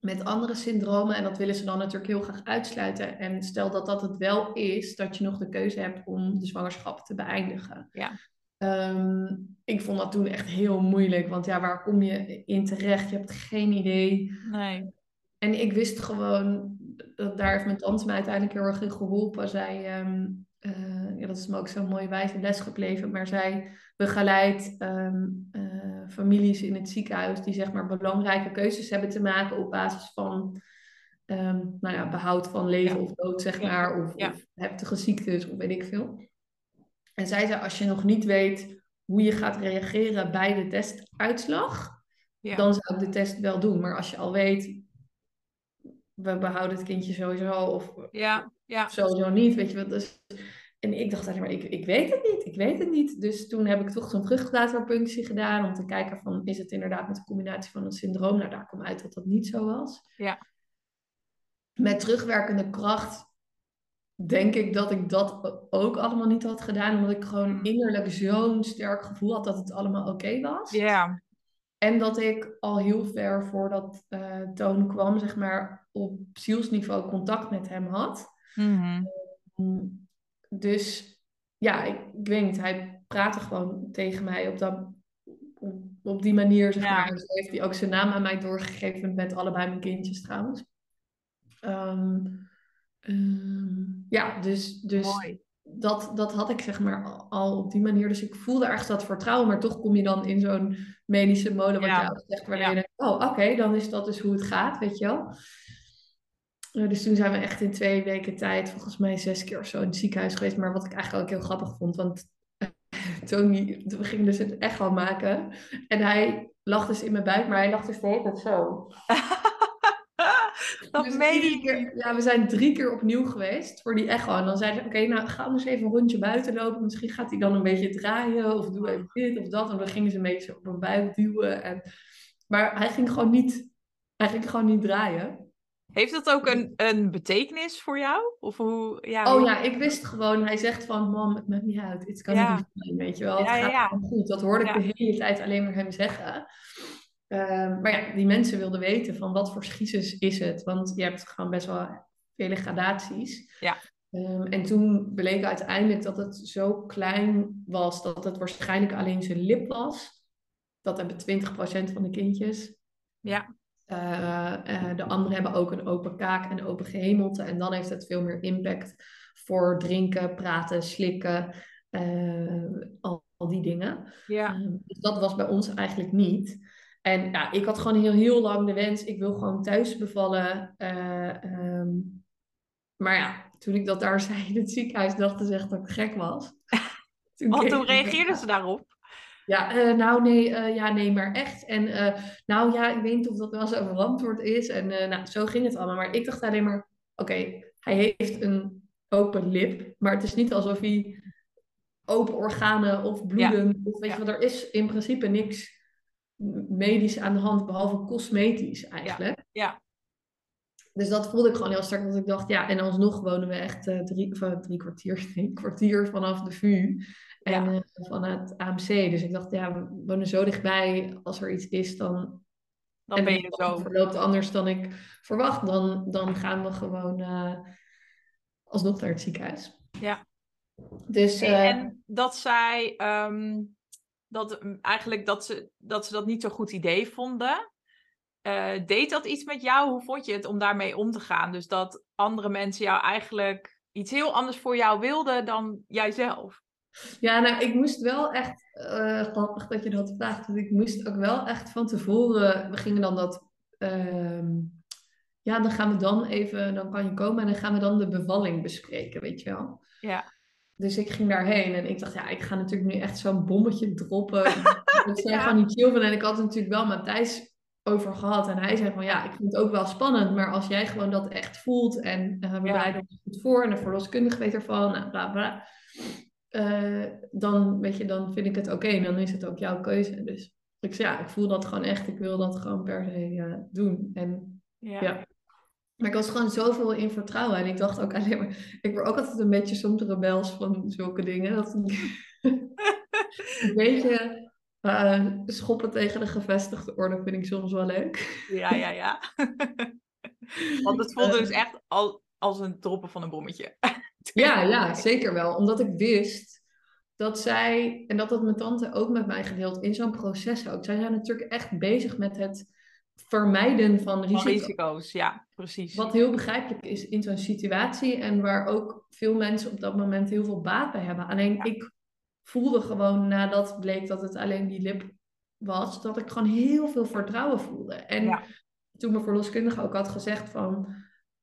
S1: Met andere syndromen. En dat willen ze dan natuurlijk heel graag uitsluiten. En stel dat dat het wel is, dat je nog de keuze hebt om de zwangerschap te beëindigen.
S2: Ja.
S1: Um, ik vond dat toen echt heel moeilijk, want ja, waar kom je in terecht? Je hebt geen idee.
S2: Nee.
S1: En ik wist gewoon, dat daar heeft mijn tante me uiteindelijk heel erg in geholpen. Zij, um, uh, ja, dat is me ook zo'n mooie wijze les gebleven, maar zij begeleidt um, uh, families in het ziekenhuis die zeg maar belangrijke keuzes hebben te maken op basis van um, nou ja, behoud van leven ja. of dood, zeg maar, of, of heftige ziektes of weet ik veel. En zij zei, als je nog niet weet hoe je gaat reageren bij de testuitslag, dan zou ik de test wel doen. Maar als je al weet, we behouden het kindje sowieso of
S2: ja,
S1: sowieso niet, weet je wat. Dus, en ik dacht alleen maar, ik, ik weet het niet, ik weet het niet. Dus toen heb ik toch zo'n teruglaterpunctie gedaan om te kijken van, is het inderdaad met de combinatie van het syndroom? Nou, daar kwam uit dat dat niet zo was.
S2: Ja.
S1: Met terugwerkende kracht denk ik dat ik dat ook allemaal niet had gedaan. Omdat ik gewoon mm. innerlijk zo'n sterk gevoel had dat het allemaal oké was.
S2: Ja.
S1: En dat ik al heel ver voordat uh, Toon kwam, zeg maar, op zielsniveau contact met hem had.
S2: Mm
S1: -hmm. Dus ja, ik, ik, weet niet, hij praatte gewoon tegen mij op, dat, op, op die manier, zeg ja. maar. En zo heeft hij ook zijn naam aan mij doorgegeven met allebei mijn kindjes trouwens. Um, um, ja, dus, dus dat, dat had ik zeg maar al op die manier. Dus ik voelde ergens dat vertrouwen, maar toch kom je dan in zo'n medische molen, wat ja. je zegt, waarin ja. je denkt, oh oké, dan is dat dus hoe het gaat, weet je wel. Uh, dus toen zijn we echt in twee weken tijd, volgens mij zes keer of zo in het ziekenhuis geweest. Maar wat ik eigenlijk ook heel grappig vond, want Tony, we gingen dus het echo maken. En hij lag dus in mijn buik, maar hij lag dus de hele tijd zo.
S2: Dat dus meen
S1: keer, Ja, we zijn drie keer opnieuw geweest voor die echo. En dan zeiden ze, oké, nou ga anders even een rondje buiten lopen. Misschien gaat hij dan een beetje draaien of doe even dit of dat. En dan gingen ze een beetje op een buik duwen. En... Maar hij ging gewoon niet, hij ging gewoon niet draaien.
S2: Heeft dat ook een, een betekenis voor jou? Of hoe, ja,
S1: oh ja, ik wist gewoon, hij zegt van, mam, het maakt niet uit. Het kan ja. niet zijn, weet je wel. Het
S2: ja,
S1: gaat
S2: ja.
S1: goed. Dat hoorde ik de hele tijd alleen maar hem zeggen. Uh, maar ja, die mensen wilden weten van wat voor schisis is het. Want je hebt gewoon best wel vele gradaties.
S2: Ja.
S1: Um, en toen bleek uiteindelijk dat het zo klein was dat het waarschijnlijk alleen zijn lip was. Dat hebben 20% van de kindjes.
S2: Ja.
S1: Uh, uh, de anderen hebben ook een open kaak en open gehemelte. En dan heeft het veel meer impact voor drinken, praten, slikken, al, al, die dingen.
S2: Ja.
S1: Um, dus dat was bij ons eigenlijk niet. En ja, ik had gewoon heel, heel lang de wens, ik wil gewoon thuis bevallen. Uh, um, maar ja, toen ik dat daar zei in het ziekenhuis, dachten ze echt dat ik gek was.
S2: Toen Want toen reageerden ze daarop?
S1: Ja, uh, nou nee, uh, ja, nee, maar echt. En nou ja, ik weet niet of dat wel zo verantwoord is. En nou, zo ging het allemaal. Maar ik dacht alleen maar, oké, okay, hij heeft een open lip. Maar het is niet alsof hij open organen of bloeden. Ja. Of weet je wat, er is in principe niks medisch aan de hand, behalve cosmetisch eigenlijk.
S2: Ja. ja.
S1: Dus dat voelde ik gewoon heel sterk, dat ik dacht, ja, en alsnog wonen we echt drie, of, drie kwartier, kwartier vanaf de VU en ja. uh, van het AMC. Dus ik dacht, ja, we wonen zo dichtbij, als er iets is, dan
S2: Dan
S1: en
S2: ben je zo.
S1: verloopt anders dan ik verwacht, dan, dan gaan we gewoon eh, alsnog naar het ziekenhuis.
S2: Ja.
S1: Dus eh,
S2: en dat zij ehm, dat mm, eigenlijk dat ze, dat ze dat niet zo'n goed idee vonden. Eh, deed dat iets met jou? Hoe vond je het om daarmee om te gaan? Dus dat andere mensen jou eigenlijk iets heel anders voor jou wilden dan jijzelf.
S1: Ja, nou, ik moest wel echt, eh grappig dat je dat vraagt, want ik moest ook wel echt van tevoren, we gingen dan dat, ehm, ja, dan gaan we dan even, dan kan je komen en dan gaan we dan de bevalling bespreken, weet je wel.
S2: Ja,
S1: Dus ik ging daarheen en ik dacht, ja, ik ga natuurlijk nu echt zo'n bommetje droppen. Dat zij
S2: Ja.
S1: gewoon niet chill vinden. En ik had het natuurlijk wel met Thijs over gehad. En hij zei van, ja, ik vind het ook wel spannend. Maar als jij gewoon dat echt voelt en eh, we bereiden ons goed voor. En de verloskundige weet ervan, nou, bla bla. Eh, dan, weet je, dan vind ik het oké. En dan is het ook jouw keuze. Dus ik zei, ja, ik voel dat gewoon echt. Ik wil dat gewoon per se doen. En
S2: ja.
S1: Ja. maar ik was gewoon zoveel in vertrouwen. En ik dacht ook alleen maar... Ik word ook altijd een beetje soms rebels van zulke dingen. Dat een beetje eh, schoppen tegen de gevestigde orde vind ik soms wel leuk.
S2: Ja, ja, ja. Want het voelde dus
S1: Eh.
S2: echt al, als een droppen van een bommetje.
S1: Ja, ja, zeker wel. Omdat ik wist dat zij... En dat had mijn tante ook met mij gedeeld in zo'n proces ook. Zij zijn natuurlijk echt bezig met het vermijden van
S2: Van
S1: risico.
S2: risico's, ja, precies.
S1: Wat heel begrijpelijk is in zo'n situatie en waar ook veel mensen op dat moment heel veel baat bij hebben. Alleen
S2: Ja.
S1: ik voelde gewoon nadat bleek dat het alleen die lip was, dat ik gewoon heel veel vertrouwen voelde. En
S2: Ja.
S1: toen mijn verloskundige ook had gezegd van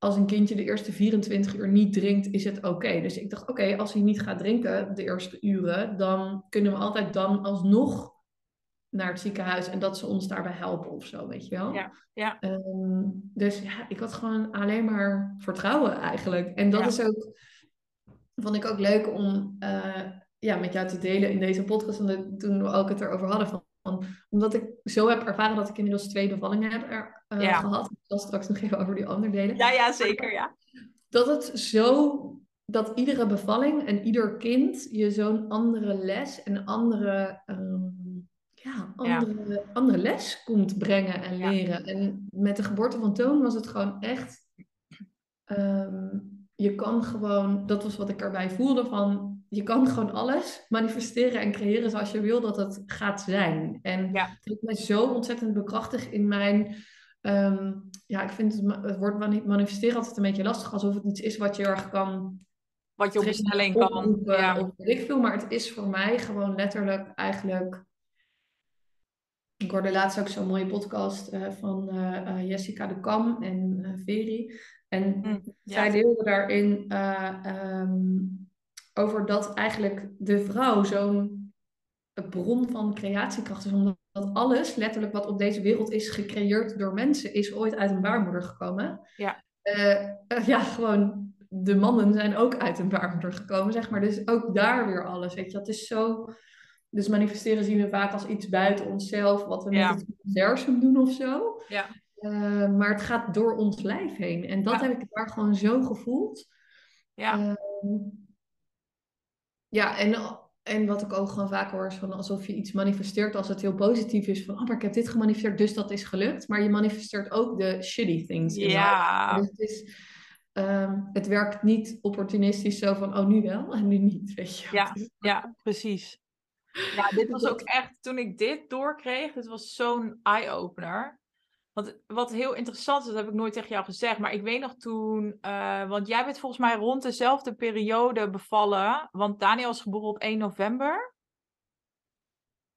S1: als een kindje de eerste 24 uur niet drinkt, is het oké. Dus ik dacht, oké, als hij niet gaat drinken de eerste uren, dan kunnen we altijd dan alsnog naar het ziekenhuis en dat ze ons daarbij helpen of zo, weet je wel.
S2: Ja, ja.
S1: Ehm, dus ja, ik had gewoon alleen maar vertrouwen eigenlijk. En dat
S2: Ja.
S1: is ook, vond ik ook leuk om eh, ja, met jou te delen in deze podcast. En toen we ook het erover hadden van, van- omdat ik zo heb ervaren dat ik inmiddels twee bevallingen heb er, eh,
S2: Ja.
S1: gehad. Ik zal straks nog even over die ander delen.
S2: Ja, ja, zeker, ja.
S1: Dat het zo, dat iedere bevalling en ieder kind je zo'n andere les en andere, ehm, ja,
S2: Ja.
S1: andere, andere les komt brengen en
S2: Ja.
S1: leren. En met de geboorte van Toon was het gewoon echt, ehm, je kan gewoon, dat was wat ik erbij voelde van, je kan gewoon alles manifesteren en creëren zoals je wil dat het gaat zijn. En
S2: Ja.
S1: het heeft mij zo ontzettend bekrachtigd in mijn Ehm, ja, ik vind het, het woord manifesteren altijd een beetje lastig, alsof het iets is wat je erg kan
S2: Wat je op bestelling kan.
S1: oproepen
S2: Ja.
S1: of weet ik veel. Maar het is voor mij gewoon letterlijk eigenlijk... Ik hoorde laatst ook zo'n mooie podcast eh, van eh, eh, Jessica de Kam en eh Veri. En
S2: Hm,
S1: zij
S2: ja.
S1: deelde daarin eh, ehm, over dat eigenlijk de vrouw zo'n bron van creatiekracht is. Omdat alles, letterlijk wat op deze wereld is gecreëerd door mensen, is ooit uit een baarmoeder gekomen.
S2: Ja.
S1: Eh, eh, ja, gewoon de mannen zijn ook uit een baarmoeder gekomen, zeg maar. Dus ook daar weer alles, weet je. Dat is zo... Dus manifesteren zien we vaak als iets buiten onszelf, wat we
S2: Ja.
S1: met het universum doen of zo.
S2: Ja.
S1: Eh, maar het gaat door ons lijf heen. En dat
S2: Ja.
S1: heb ik daar gewoon zo gevoeld.
S2: Ja.
S1: Ehm, ja, en, en wat ik ook gewoon vaak hoor is van alsof je iets manifesteert als het heel positief is. Van, oh, maar ik heb dit gemanifesteerd, dus dat is gelukt. Maar je manifesteert ook de shitty things. in
S2: Ja.
S1: Dus het, is, ehm, het werkt niet opportunistisch zo van, oh, nu wel en nu niet, weet je.
S2: Ja.
S1: Het
S2: Ja, precies. Ja, dit was ook echt, toen ik dit doorkreeg, dit was zo'n eye-opener. Want wat heel interessant is, dat heb ik nooit tegen jou gezegd, maar ik weet nog toen, eh, want jij bent volgens mij rond dezelfde periode bevallen, want Daniel is geboren op 1 november.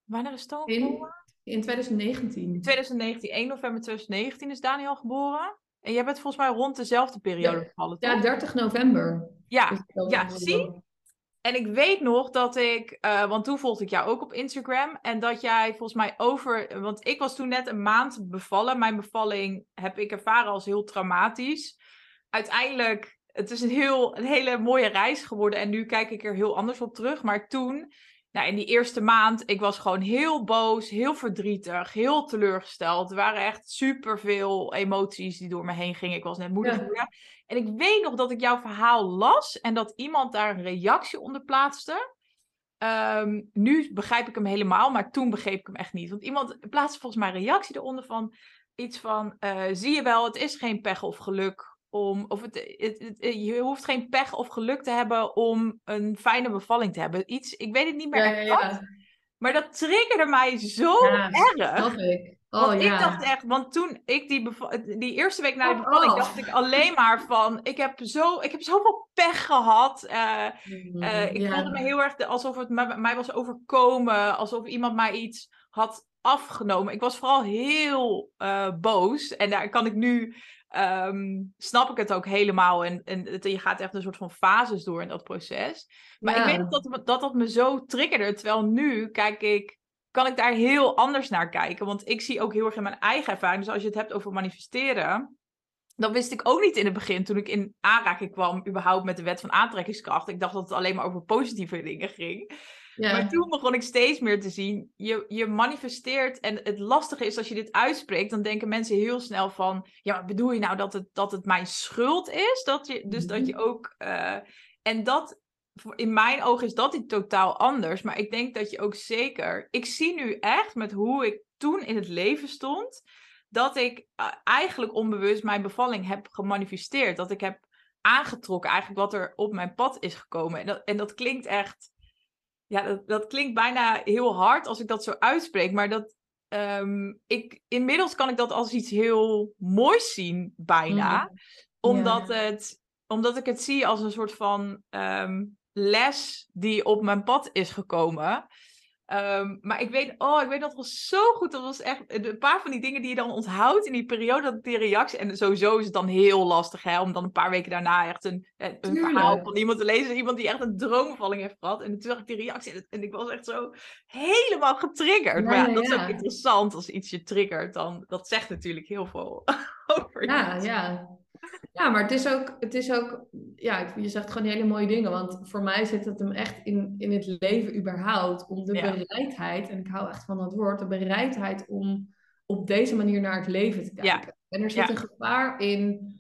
S2: Wanneer is Toon geboren?
S1: in, in 2019.
S2: 2019, 1 november 2019 is Daniel geboren. En jij bent volgens mij rond dezelfde periode
S1: Ja.
S2: bevallen,
S1: Ja,
S2: toch?
S1: 30 november.
S2: Ja,
S1: dat
S2: ja, zie? En ik weet nog dat ik, eh, want toen volgde ik jou ook op Instagram. En dat jij volgens mij over, want ik was toen net een maand bevallen. Mijn bevalling heb ik ervaren als heel traumatisch. Uiteindelijk, het is een, heel, een hele mooie reis geworden. En nu kijk ik er heel anders op terug. Maar toen, nou, in die eerste maand, ik was gewoon heel boos, heel verdrietig, heel teleurgesteld. Er waren echt superveel emoties die door me heen gingen. Ik was net moeder
S1: Ja.
S2: geworden. En ik weet nog dat ik jouw verhaal las en dat iemand daar een reactie onder plaatste. Ehm, nu begrijp ik hem helemaal, maar toen begreep ik hem echt niet. Want iemand plaatste volgens mij een reactie eronder van... iets van, eh, zie je wel, het is geen pech of geluk om, of het, het, het- je hoeft geen pech of geluk te hebben om een fijne bevalling te hebben. Iets, ik weet het niet meer
S1: Ja, ja,
S2: exact,
S1: ja.
S2: maar dat triggerde mij zo
S1: Ja,
S2: erg.
S1: Snap ik. Oh
S2: Want
S1: ja.
S2: ik dacht echt, want toen ik die, die eerste week na de
S1: Fuck
S2: bevalling,
S1: off.
S2: dacht ik alleen maar van, ik heb, zo, ik heb zoveel pech gehad. eh,
S1: Mm,
S2: eh, ik voelde me heel erg alsof het mij was overkomen, alsof iemand mij iets had afgenomen. Ik was vooral heel eh, boos en daar kan ik nu, ehm, snap ik het ook helemaal. En, en het- je gaat echt een soort van fases door in dat proces. Maar ik weet dat, dat dat me zo triggerde, terwijl nu kijk ik, kan ik daar heel anders naar kijken. Want ik zie ook heel erg in mijn eigen ervaring, dus als je het hebt over manifesteren, dat wist ik ook niet in het begin, toen ik in aanraking kwam, überhaupt met de wet van aantrekkingskracht. Ik dacht dat het alleen maar over positieve dingen ging.
S1: Ja.
S2: Maar toen begon ik steeds meer te zien, je, je manifesteert. En het lastige is, als je dit uitspreekt, dan denken mensen heel snel van, ja, bedoel je nou dat het, dat het mijn schuld is? Dat je, dus dat je ook, eh, en dat, in mijn ogen is dat iets totaal anders. Maar ik denk dat je ook zeker, ik zie nu echt met hoe ik toen in het leven stond, dat ik eh, eigenlijk onbewust mijn bevalling heb gemanifesteerd. Dat ik heb aangetrokken eigenlijk wat er op mijn pad is gekomen. En dat, en dat klinkt echt, ja, dat, dat klinkt bijna heel hard als ik dat zo uitspreek. Maar dat, ehm, ik, inmiddels kan ik dat als iets heel moois zien, bijna.
S1: Mhm.
S2: Omdat, het, omdat ik het zie als een soort van ehm, les die op mijn pad is gekomen. Ehm, maar ik weet, oh, ik weet dat was zo goed. Dat was echt een paar van die dingen die je dan onthoudt in die periode. Dat die reactie. En sowieso is het dan heel lastig hè, om dan een paar weken daarna echt een, een
S1: Tuurlijk.
S2: verhaal van iemand te lezen. Iemand die echt een droombevalling heeft gehad. En toen zag ik die reactie en, ik was echt zo helemaal getriggerd. maar ja,
S1: Ja,
S2: dat is ook
S1: ja.
S2: interessant als iets je triggert. Dan, dat zegt natuurlijk heel veel over
S1: Ja,
S2: iets.
S1: ja. Ja, maar het is ook, het is ook, ja, je zegt gewoon hele mooie dingen. Want voor mij zit het hem echt in, in het leven überhaupt. Om de
S2: Ja.
S1: bereidheid, en ik hou echt van dat woord, de bereidheid om op deze manier naar het leven te
S2: Ja.
S1: kijken. En er zit
S2: Ja.
S1: een gevaar in,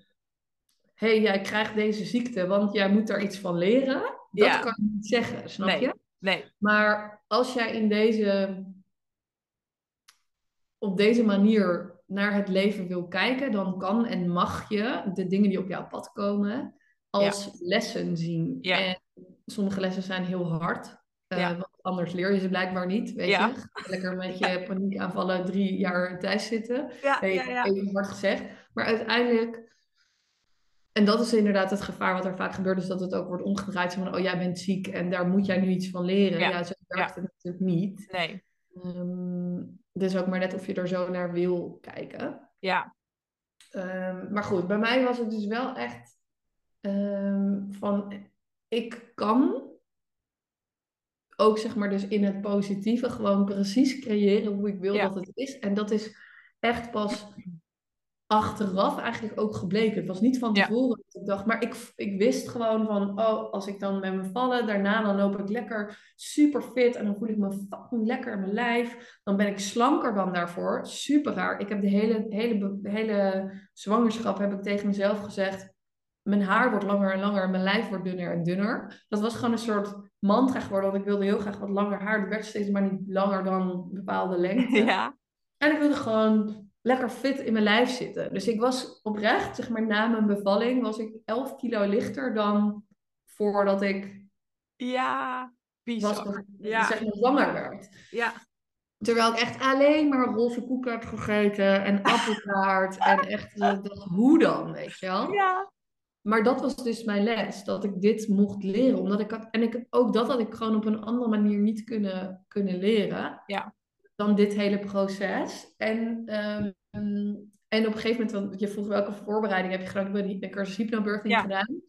S1: hé, hey, jij krijgt deze ziekte, want jij moet daar iets van leren. Dat kan je niet zeggen, snap
S2: Nee.
S1: je?
S2: Nee,
S1: Maar als jij in deze, op deze manier naar het leven wil kijken, dan kan en mag je de dingen die op jouw pad komen als lessen zien.
S2: Ja.
S1: En sommige lessen zijn heel hard. eh,
S2: Ja.
S1: Want anders leer je ze blijkbaar niet, weet je. Lekker met je paniekaanvallen drie jaar thuis zitten.
S2: ja,
S1: Even,
S2: ja, ja.
S1: even hard gezegd. Maar uiteindelijk... En dat is inderdaad het gevaar wat er vaak gebeurt, is dat het ook wordt omgedraaid. Van, oh, jij bent ziek en daar moet jij nu iets van leren.
S2: Ja.
S1: Ja, zo werkt het natuurlijk niet.
S2: Nee,
S1: Ehm dus ook maar net of je er zo naar wil kijken.
S2: ja,
S1: Ehm, maar goed, bij mij was het dus wel echt ehm, van, ik kan ook zeg maar dus in het positieve gewoon precies creëren hoe ik wil
S2: Ja.
S1: dat het is. En dat is echt pas achteraf eigenlijk ook gebleken. Het was niet van
S2: Ja.
S1: tevoren dat ik dacht, maar ik, ik wist gewoon van, oh, als ik dan met me vallen, daarna dan loop ik lekker super fit en dan voel ik me fucking lekker in mijn lijf. Dan ben ik slanker dan daarvoor. Super raar. Ik heb de hele, hele, hele zwangerschap heb ik tegen mezelf gezegd, mijn haar wordt langer en langer en mijn lijf wordt dunner en dunner. Dat was gewoon een soort mantra geworden, want ik wilde heel graag wat langer haar. Het werd steeds maar niet langer dan een bepaalde lengte.
S2: ja,
S1: En ik wilde gewoon lekker fit in mijn lijf zitten. Dus ik was oprecht, zeg maar na mijn bevalling, was ik 11 kilo lichter dan voordat ik
S2: ja.
S1: was,
S2: Bizar. Ja,
S1: zeg maar, zwanger werd.
S2: ja,
S1: Terwijl ik echt alleen maar roze koeken heb gegeten en appeltaart. en echt, dat ik dacht, hoe dan, weet je wel?
S2: ja,
S1: Maar dat was dus mijn les, dat ik dit mocht leren. Omdat ik had, en ik, ook dat had ik gewoon op een andere manier niet kunnen, kunnen leren.
S2: Ja.
S1: Dan dit hele proces. En, ehm, en op een gegeven moment, want je vroeg welke voorbereiding heb je gedaan. Ik heb een cursus hypnobirthing
S2: Ja.
S1: gedaan.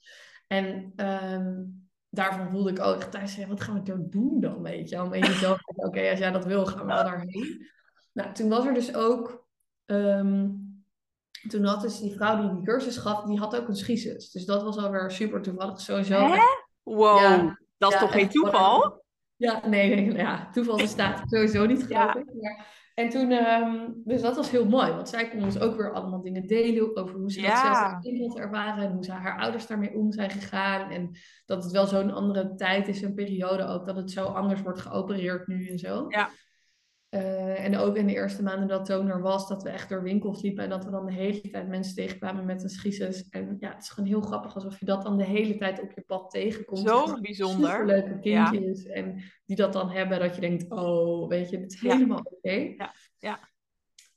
S1: En ehm, daarvan voelde ik ook thuis, ja, wat gaan we er doen dan, weet je wel? En jezelf, oké, als jij dat wil, gaan we wel daarheen. Nou, toen was er dus ook... ehm, toen had dus die vrouw die die cursus gaf, die had ook een schizus. Dus dat was alweer super toevallig. Sowieso.
S2: Hè? Wow,
S1: Ja.
S2: dat is
S1: ja,
S2: toch geen toeval?
S1: Ja, nee, nee, ja, toeval bestaat sowieso niet, geloof
S2: Ja.
S1: ik. Maar, en toen, ehm, dus dat was heel mooi, want zij kon ons ook weer allemaal dingen delen over hoe ze dat
S2: Ja.
S1: zelf als kind had ervaren en hoe ze haar ouders daarmee om zijn gegaan. En dat het wel zo'n andere tijd is, een periode ook, dat het zo anders wordt geopereerd nu en zo.
S2: Ja.
S1: Eh, en ook in de eerste maanden dat Toon er was, dat we echt door winkels liepen en dat we dan de hele tijd mensen tegenkwamen met een schisis. En ja, het is gewoon heel grappig alsof je dat dan de hele tijd op je pad tegenkomt.
S2: Zo bijzonder.
S1: Leuke kindjes en die dat dan hebben, dat je denkt, oh, weet je, het is helemaal oké.
S2: Ja. ja.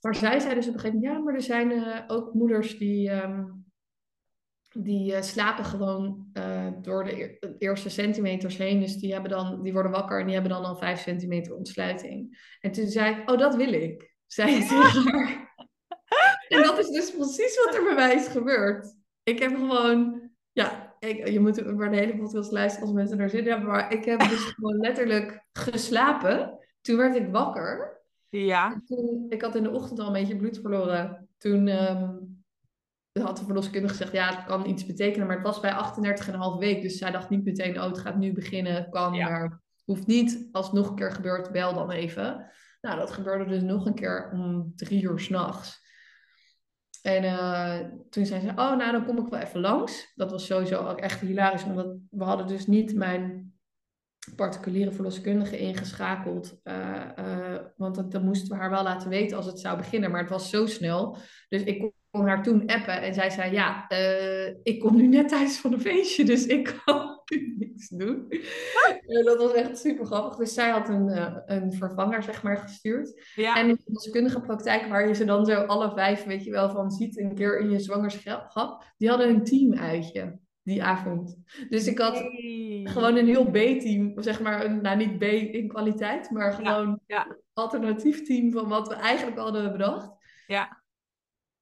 S1: Maar zij zei dus op een gegeven moment, ja, maar er zijn uh, ook moeders die, um, die uh, slapen gewoon uh, door de eerste centimeters heen. Dus die, hebben dan, die worden wakker en die hebben dan al vijf centimeter ontsluiting. En toen zei ik, oh, dat wil ik, zei tegen haar. en dat is dus precies wat er bij mij is gebeurd. Ik heb gewoon, ja, ik, je moet maar de hele podcast luisteren als mensen er zin hebben. Maar ik heb dus gewoon letterlijk geslapen. Toen werd ik wakker.
S2: Ja.
S1: Toen, ik had in de ochtend al een beetje bloed verloren. Toen um, had de verloskundige gezegd, ja, het kan iets betekenen. Maar het was bij 38,5 week. Dus zij dacht niet meteen, oh, het gaat nu beginnen. Kan, ja. maar hoeft niet. Als het nog een keer gebeurt, bel dan even. Nou, dat gebeurde dus nog een keer om drie uur s'nachts. En uh, toen zei ze, oh, nou, dan kom ik wel even langs. Dat was sowieso ook echt hilarisch, omdat we hadden dus niet mijn particuliere verloskundige ingeschakeld. Uh, uh, want dan moesten we haar wel laten weten als het zou beginnen. Maar het was zo snel. Dus ik kon haar toen appen. En zij zei, ja, uh, ik kom nu net thuis van een feestje. Dus ik kan nu niks doen. En dat was echt super grappig. Dus zij had een, een vervanger, zeg maar, gestuurd.
S2: Ja.
S1: En in de verloskundige praktijk, waar je ze dan zo alle vijf, weet je wel, van ziet een keer in je zwangerschap. Die hadden een teamuitje die avond. Dus ik had gewoon een heel B-team, zeg maar, een, nou niet B in kwaliteit, maar gewoon
S2: Ja,
S1: alternatief team van wat we eigenlijk al hadden bedacht.
S2: ja,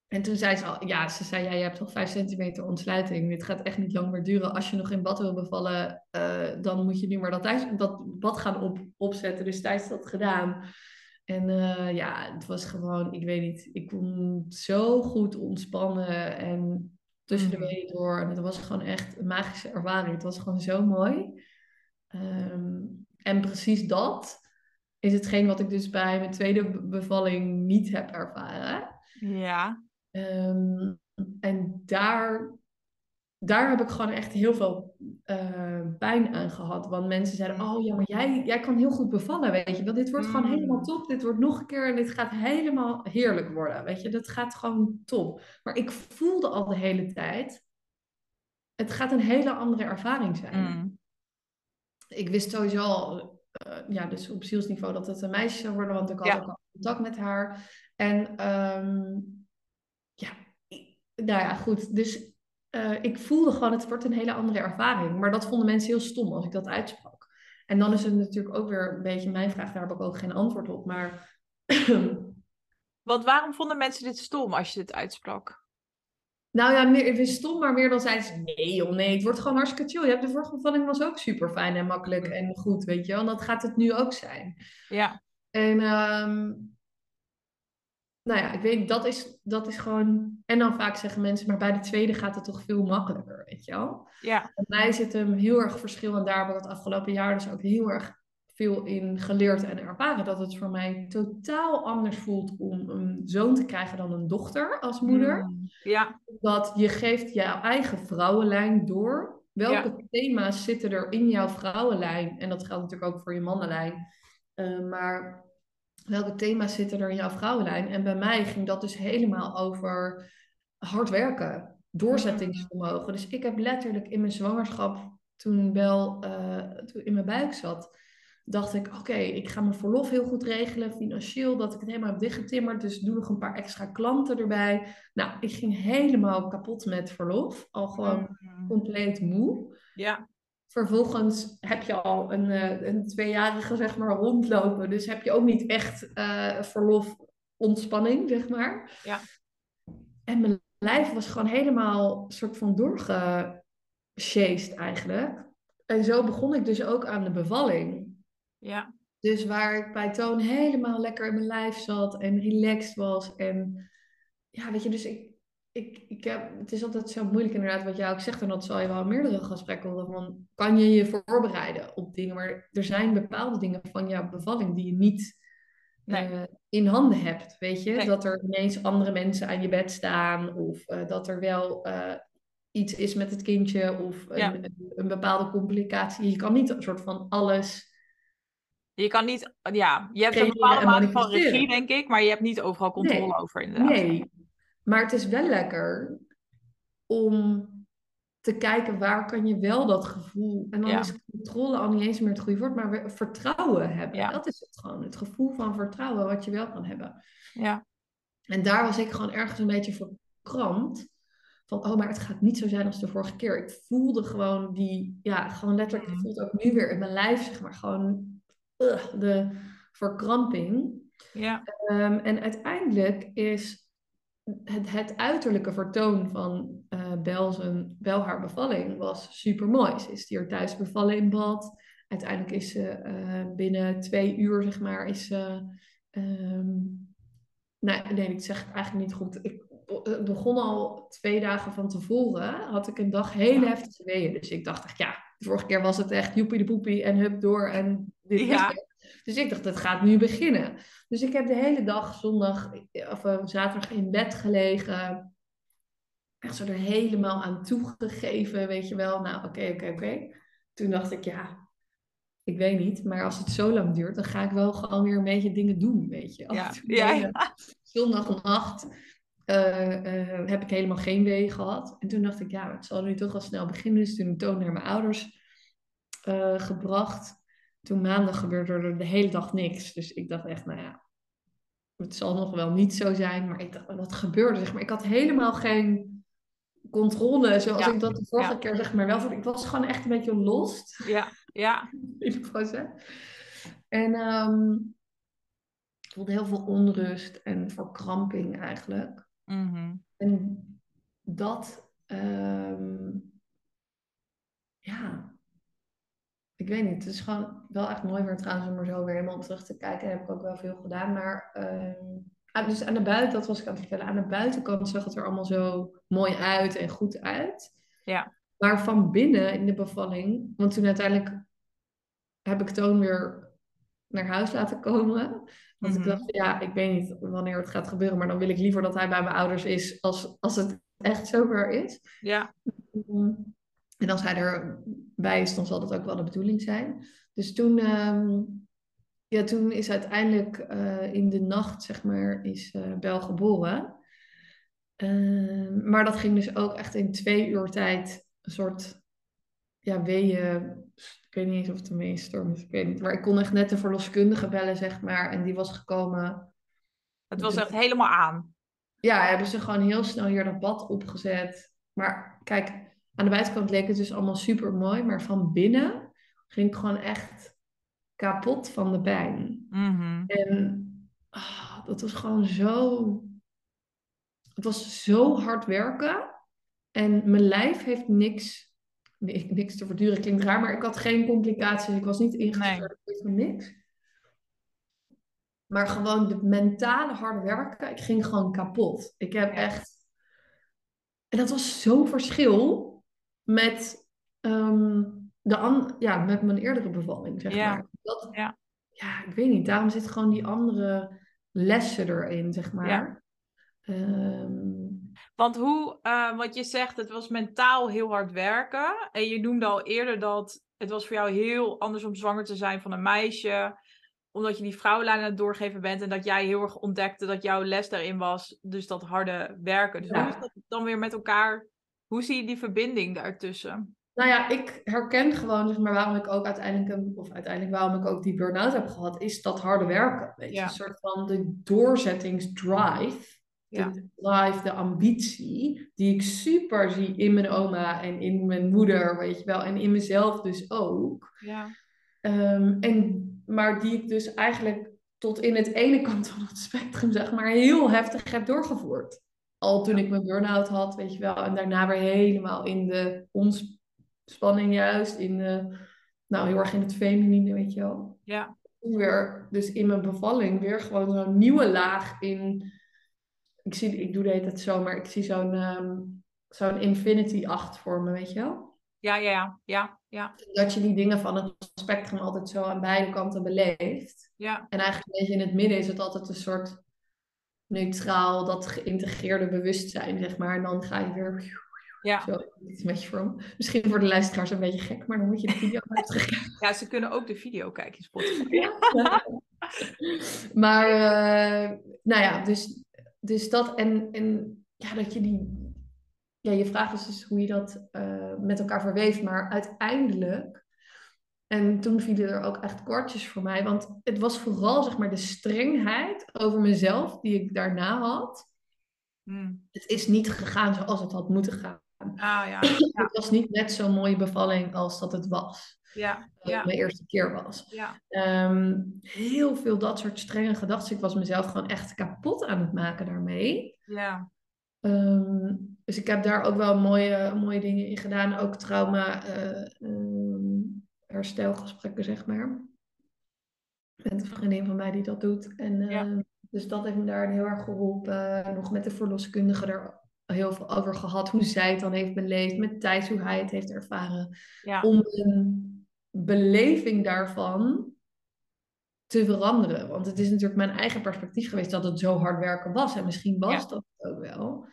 S1: En toen zei ze al, ja, ze zei, ja, je hebt al 5 centimeter ontsluiting. Dit gaat echt niet lang meer duren. Als je nog in bad wil bevallen, eh, dan moet je nu maar dat, thuis, dat bad gaan op, opzetten. Dus Thijs had dat gedaan. En eh, ja, het was gewoon, ik weet niet, ik kon zo goed ontspannen en tussen de
S2: Mhm.
S1: weeën door. En het was gewoon echt een magische ervaring. Het was gewoon zo mooi. Ehm, en precies dat is hetgeen wat ik dus bij mijn tweede be- bevalling niet heb ervaren.
S2: ja,
S1: Ehm, en daar, daar heb ik gewoon echt heel veel eh, pijn aan gehad. Want mensen zeiden, oh ja, maar jij, jij kan heel goed bevallen, weet je wel. Dit wordt gewoon
S2: Mm.
S1: helemaal top. Dit wordt nog een keer en dit gaat helemaal heerlijk worden, weet je. Dat gaat gewoon top. Maar ik voelde al de hele tijd, het gaat een hele andere ervaring zijn.
S2: Mm.
S1: Ik wist sowieso al, eh, ja, dus op zielsniveau dat het een meisje zou worden, want ik had
S2: Ja.
S1: ook al contact met haar. En ehm, ja, ik- nou ja, goed. Dus eh, ik voelde gewoon, het wordt een hele andere ervaring. Maar dat vonden mensen heel stom als ik dat uitsprak. En dan is het natuurlijk ook weer een beetje mijn vraag, daar heb ik ook geen antwoord op. Maar
S2: Want waarom vonden mensen dit stom als je dit uitsprak?
S1: nou ja, meer, het is stom, maar meer dan zeiden ze, nee joh, nee, het wordt gewoon hartstikke chill. Je hebt de vorige bevalling was ook super fijn en makkelijk en goed, weet je wel. En dat gaat het nu ook zijn.
S2: Ja,
S1: En ehm, nou ja, ik weet, dat is, dat is gewoon. En dan vaak zeggen mensen, maar bij de tweede gaat het toch veel makkelijker, weet je wel?
S2: ja,
S1: Bij mij zit hem heel erg verschil en daar heb ik het afgelopen jaar dus ook heel erg veel in geleerd en ervaren. Dat het voor mij totaal anders voelt om een zoon te krijgen dan een dochter als moeder.
S2: Mm. Ja,
S1: Dat je geeft jouw eigen vrouwenlijn door. Welke thema's zitten er in jouw vrouwenlijn? En dat geldt natuurlijk ook voor je mannenlijn. Eh, maar welke thema's zitten er in jouw vrouwenlijn? En bij mij ging dat dus helemaal over hard werken, doorzettingsvermogen. Dus ik heb letterlijk in mijn zwangerschap, toen Bel eh, toen in mijn buik zat, dacht ik, oké, ik ga mijn verlof heel goed regelen, financieel, dat ik het helemaal heb dichtgetimmerd. Dus doe nog een paar extra klanten erbij. Nou, ik ging helemaal kapot met verlof. Al gewoon
S2: Mm.
S1: compleet moe.
S2: ja,
S1: Vervolgens heb je al een, eh, een tweejarige, zeg maar, rondlopen. Dus heb je ook niet echt eh, verlof ontspanning, zeg maar.
S2: Ja.
S1: En mijn lijf was gewoon helemaal soort van doorgesjeest eigenlijk. En zo begon ik dus ook aan de bevalling.
S2: ja,
S1: Dus waar ik bij Toon helemaal lekker in mijn lijf zat en relaxed was. En ja, weet je, dus ik, ik, ik heb, het is altijd zo moeilijk inderdaad wat jij ook zegt. En dat zal je wel meerdere gesprekken horen. Van, kan je je voorbereiden op dingen? Maar er zijn bepaalde dingen van jouw bevalling die je niet
S2: Nee.
S1: eh, in handen hebt. Weet je,
S2: Nee.
S1: dat er ineens andere mensen aan je bed staan. Of eh, dat er wel eh, iets is met het kindje. Of een,
S2: Ja.
S1: een, een bepaalde complicatie. Je kan niet een soort van alles
S2: Je kan niet, ja, je hebt een bepaalde mate van regie, denk ik, maar je hebt niet overal controle
S1: Nee.
S2: over, inderdaad.
S1: Nee, maar het is wel lekker om te kijken waar kan je wel dat gevoel. En dan
S2: Ja.
S1: is controle al niet eens meer het goede woord, maar we- vertrouwen hebben.
S2: Ja.
S1: Dat is het gewoon. Het gevoel van vertrouwen wat je wel kan hebben.
S2: Ja,
S1: En daar was ik gewoon ergens een beetje verkrampt. Van, oh, maar het gaat niet zo zijn als de vorige keer. Ik voelde gewoon die, ja, gewoon letterlijk, ik
S2: Mhm.
S1: voel het ook nu weer in mijn lijf, zeg maar, gewoon ugh, de verkramping.
S2: ja,
S1: Ehm, en uiteindelijk is het, het uiterlijke vertoon van eh Bel, zijn, Bel haar bevalling was super mooi. Ze is hier thuis bevallen in bad. Uiteindelijk is ze eh, binnen twee uur, zeg maar, is ze... ehm, nee, nee, ik zeg het eigenlijk niet goed. Ik be- begon al twee dagen van tevoren, had ik een dag heel heftige weeën. Dus ik dacht echt, ja, de vorige keer was het echt joepie de poepie en hup door en dit is
S2: Ja.
S1: Dus ik dacht, het gaat nu beginnen. Dus ik heb de hele dag zondag of eh, zaterdag in bed gelegen. Echt zo er helemaal aan toegegeven, weet je wel. Nou, oké, oké, oké. Toen dacht ik, ja, ik weet niet. Maar als het zo lang duurt, dan ga ik wel gewoon weer een beetje dingen doen, weet je.
S2: Ja, ja, ja.
S1: Zondagnacht eh, eh, heb ik helemaal geen wee gehad. En toen dacht ik, ja, het zal nu toch wel snel beginnen. Dus toen ik Toon naar mijn ouders eh, gebracht. Toen maandag gebeurde er de hele dag niks. Dus ik dacht echt, nou ja, het zal nog wel niet zo zijn. Maar ik dacht, wat gebeurde? Zeg maar, ik had helemaal geen controle zoals
S2: Ja,
S1: ik dat de vorige
S2: ja.
S1: keer zeg maar wel. Ik was gewoon echt een beetje lost
S2: ja, ja,
S1: in het proces. En ehm, ik voelde heel veel onrust en verkramping eigenlijk.
S2: mhm,
S1: En dat, ehm, ja, ik weet niet. Het is gewoon wel echt mooi weer trouwens om er zo weer helemaal op terug te kijken. Daar heb ik ook wel veel gedaan. Maar ehm, dus aan de buiten, dat was ik aan het vertellen. Aan de buitenkant zag het er allemaal zo mooi uit en goed uit.
S2: Ja.
S1: Maar van binnen in de bevalling, want toen uiteindelijk heb ik Toon weer naar huis laten komen. Want
S2: Mhm.
S1: ik dacht, ja, ik weet niet wanneer het gaat gebeuren, maar dan wil ik liever dat hij bij mijn ouders is als, als het echt zover is.
S2: ja,
S1: En als hij erbij is, dan zal dat ook wel de bedoeling zijn. Dus toen, ehm, ja, toen is uiteindelijk eh, in de nacht, zeg maar, is eh Bel geboren. Ehm, maar dat ging dus ook echt in twee uur tijd een soort, ja, weeën. Ik weet niet eens of het een weeënstorm is, ik weet niet. Maar ik kon echt net de verloskundige bellen, zeg maar. En die was gekomen.
S2: het was echt helemaal aan.
S1: Ja, hebben ze gewoon heel snel hier dat bad opgezet. Maar kijk, aan de buitenkant leek het dus allemaal super mooi. Maar van binnen ging ik gewoon echt kapot van de pijn.
S2: Mhm,
S1: En ah, dat was gewoon zo. Het was zo hard werken. En mijn lijf heeft niks, nee, niks te verduren. Klinkt raar, maar ik had geen complicaties. Ik was niet weet van niks. Maar gewoon de mentale harde werken. Ik ging gewoon kapot. Ik heb echt. En dat was zo'n verschil met, ehm, de an... ja, met mijn eerdere bevalling, zeg
S2: Ja.
S1: maar. Dat,
S2: Ja.
S1: ja, ik weet niet. Daarom zit gewoon die andere lessen erin, zeg maar.
S2: Ja.
S1: Ehm,
S2: Want hoe, eh, wat je zegt, het was mentaal heel hard werken. En je noemde al eerder dat het was voor jou heel anders om zwanger te zijn van een meisje. Omdat je die vrouwenlijn aan het doorgeven bent. En dat jij heel erg ontdekte dat jouw les daarin was. Dus dat harde werken. Dus
S1: Ja.
S2: hoe is dat dan weer met elkaar? Hoe zie je die verbinding daartussen?
S1: Nou ja, ik herken gewoon, maar, waarom ik ook uiteindelijk, een, of uiteindelijk waarom ik ook die burn-out heb gehad, is dat harde werken. Weet je,
S2: Ja.
S1: een soort van de doorzettingsdrive.
S2: Ja.
S1: De drive, de ambitie, die ik super zie in mijn oma en in mijn moeder, weet je wel, en in mezelf dus ook.
S2: Ja.
S1: Ehm, en, maar die ik dus eigenlijk tot in het ene kant van het spectrum, zeg maar, heel heftig heb doorgevoerd. Al toen ik mijn burn-out had, weet je wel, en daarna weer helemaal in de ontspanning juist, in de, nou heel erg in het feminine, weet je wel.
S2: Ja.
S1: Weer, dus in mijn bevalling, weer gewoon zo'n nieuwe laag in, ik, zie, ik doe de hele tijd zo, maar ik zie zo'n ehm, zo'n infinity 8 voor me, weet je wel
S2: Ja, ja, ja, ja, ja,
S1: dat je die dingen van het spectrum altijd zo aan beide kanten beleeft.
S2: ja,
S1: En eigenlijk een beetje in het midden is het altijd een soort neutraal, dat geïntegreerde bewustzijn, zeg maar. En dan ga je weer
S2: Ja.
S1: Zo, iets met je vorm. Misschien voor de luisteraars een beetje gek, maar dan moet je de video terugkijken.
S2: ja, ze kunnen ook de video kijken in Spotify.
S1: Ja. maar, uh, nou ja, dus, dus dat en, en ja, dat je die. Ja, je vraag is dus hoe je dat uh, met elkaar verweeft, maar uiteindelijk. En toen vielen er ook echt kortjes voor mij, want het was vooral zeg maar de strengheid over mezelf die ik daarna had.
S2: Hmm.
S1: Het is niet gegaan zoals het had moeten gaan.
S2: Ah, ja. ja.
S1: Het was niet net zo'n mooie bevalling als dat het was.
S2: Ja,
S1: Dat
S2: ja.
S1: het mijn eerste keer was.
S2: Ja.
S1: Ehm, heel veel dat soort strenge gedachten. Ik was mezelf gewoon echt kapot aan het maken daarmee.
S2: Ja.
S1: Ehm, dus ik heb daar ook wel mooie, mooie dingen in gedaan. Ook trauma eh, ehm, herstelgesprekken, zeg maar. Met een vriendin van mij die dat doet. En,
S2: Ja.
S1: ehm, Dus dat heeft me daar heel erg geholpen. Nog met de verloskundige er heel veel over gehad. Hoe zij het dan heeft beleefd. Met Thijs, hoe hij het heeft ervaren.
S2: Ja.
S1: Om een beleving daarvan te veranderen. Want het is natuurlijk mijn eigen perspectief geweest dat het zo hard werken was. En misschien was
S2: Ja.
S1: dat ook wel.